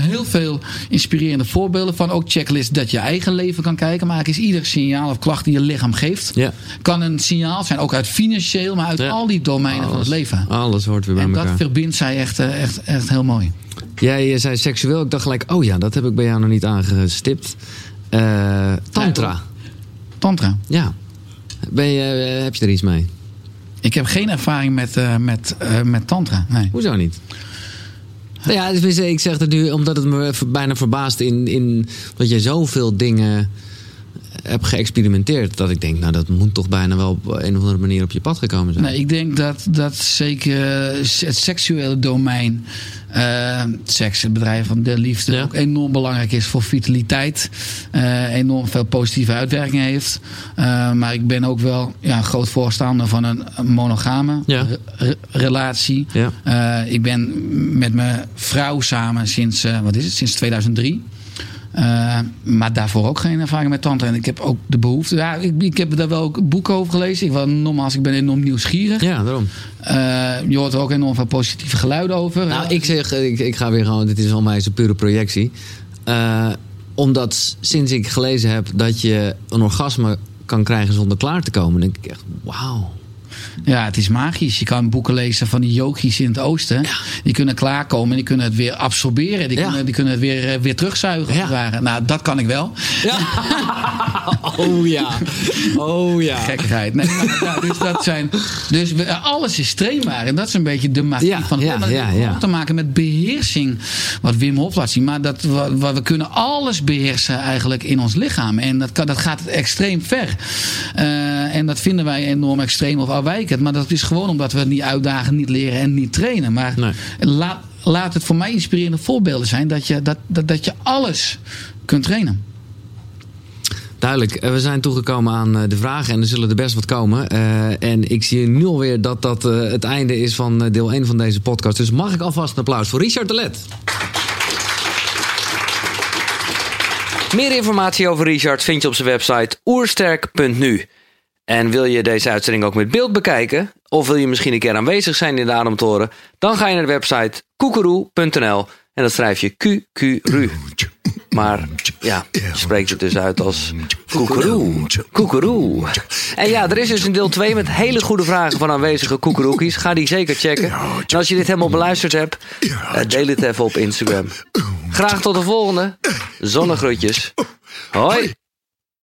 heel veel inspirerende voorbeelden van. Ook checklists dat je eigen leven kan kijken. Maar is ieder signaal of klacht die je lichaam geeft. Ja. Kan een signaal zijn, ook uit financieel, maar uit Ja. al die domeinen van het leven. Alles hoort weer bij En dat elkaar. verbindt zij echt, eh, echt, echt heel mooi. Jij eh, zei seksueel. Ik dacht gelijk, oh ja, dat heb ik bij jou nog niet aangestipt. Eh, tantra. Tantra. Ja. Ben je, eh, heb je er iets mee? Ik heb geen ervaring met, eh, met, eh, met tantra. Nee. Hoezo niet? Nou Ja, dus ik zeg het nu omdat het me bijna verbaast in, in dat je zoveel dingen hebt geëxperimenteerd. Dat ik denk, nou dat moet toch bijna wel op een of andere manier op je pad gekomen zijn. Nee, ik denk dat, dat zeker het seksuele domein, eh, seks, het bedrijf van de liefde, Ja. ook enorm belangrijk is voor vitaliteit. eh, enorm veel positieve uitwerking heeft. Eh, maar ik ben ook wel ja, een groot voorstander van een monogame Ja. re- re- relatie. Ja. Eh, ik ben met mijn vrouw samen sinds, eh, wat is het, sinds 2003. Eh, maar daarvoor ook geen ervaring met tantra. En ik heb ook de behoefte. Ja, ik, ik heb daar wel ook boeken over gelezen. Ik, wel, nogmaals, ik ben enorm nieuwsgierig. Ja, daarom. Eh, je hoort er ook enorm veel positieve geluiden over. Nou, ik zeg, ik, ik ga weer gewoon, dit is al mij een pure projectie. Eh, omdat sinds ik gelezen heb dat je een orgasme kan krijgen zonder klaar te komen, denk ik echt, wauw. Ja, het is magisch. Je kan boeken lezen van die yogis in het oosten. Die kunnen klaarkomen en die kunnen het weer absorberen. Die, Ja. kunnen, die kunnen het weer, eh, weer terugzuigen. Ja. Nou, dat kan ik wel. Ja. <laughs> oh ja. Oh ja. Gekkigheid. Nee, maar, dus dat zijn. Dus we- alles is trainbaar. En dat is een beetje de magie van het ja, ja, te maken met beheersing. Wat Wim Hof laat zien. Maar dat we, we- kunnen alles beheersen eigenlijk in ons lichaam. En dat, dat gaat extreem ver. Eh, en dat vinden wij enorm extreem of afwijkend. Maar dat is gewoon omdat we het niet uitdagen, niet leren en niet trainen. Maar Nee. laat, laat het voor mij inspirerende voorbeelden zijn dat je, dat, dat, dat je alles kunt trainen. Duidelijk. Eh, We zijn toegekomen aan eh, de vragen en er zullen er best wat komen. Eh, en ik zie nu alweer dat dat eh, het einde is van eh, deel 1 van deze podcast. Dus mag ik alvast een applaus voor Richard de Let. Meer informatie over Richard vind je op zijn website oersterk.nu. En wil je deze uitzending ook met beeld bekijken? Of wil je misschien een keer aanwezig zijn in de Ademtoren? Dan ga je naar de website koekeroe.nl en dat schrijf je QQRU. Maar ja, je spreekt het dus uit als koekeroe. Koekeroe. En ja, er is dus een deel 2 met hele goede vragen van aanwezige koekeroekies. Ga die zeker checken. En als je dit helemaal beluisterd hebt, eh, deel het even op Instagram. Graag tot de volgende. Zonnegroetjes. Hoi.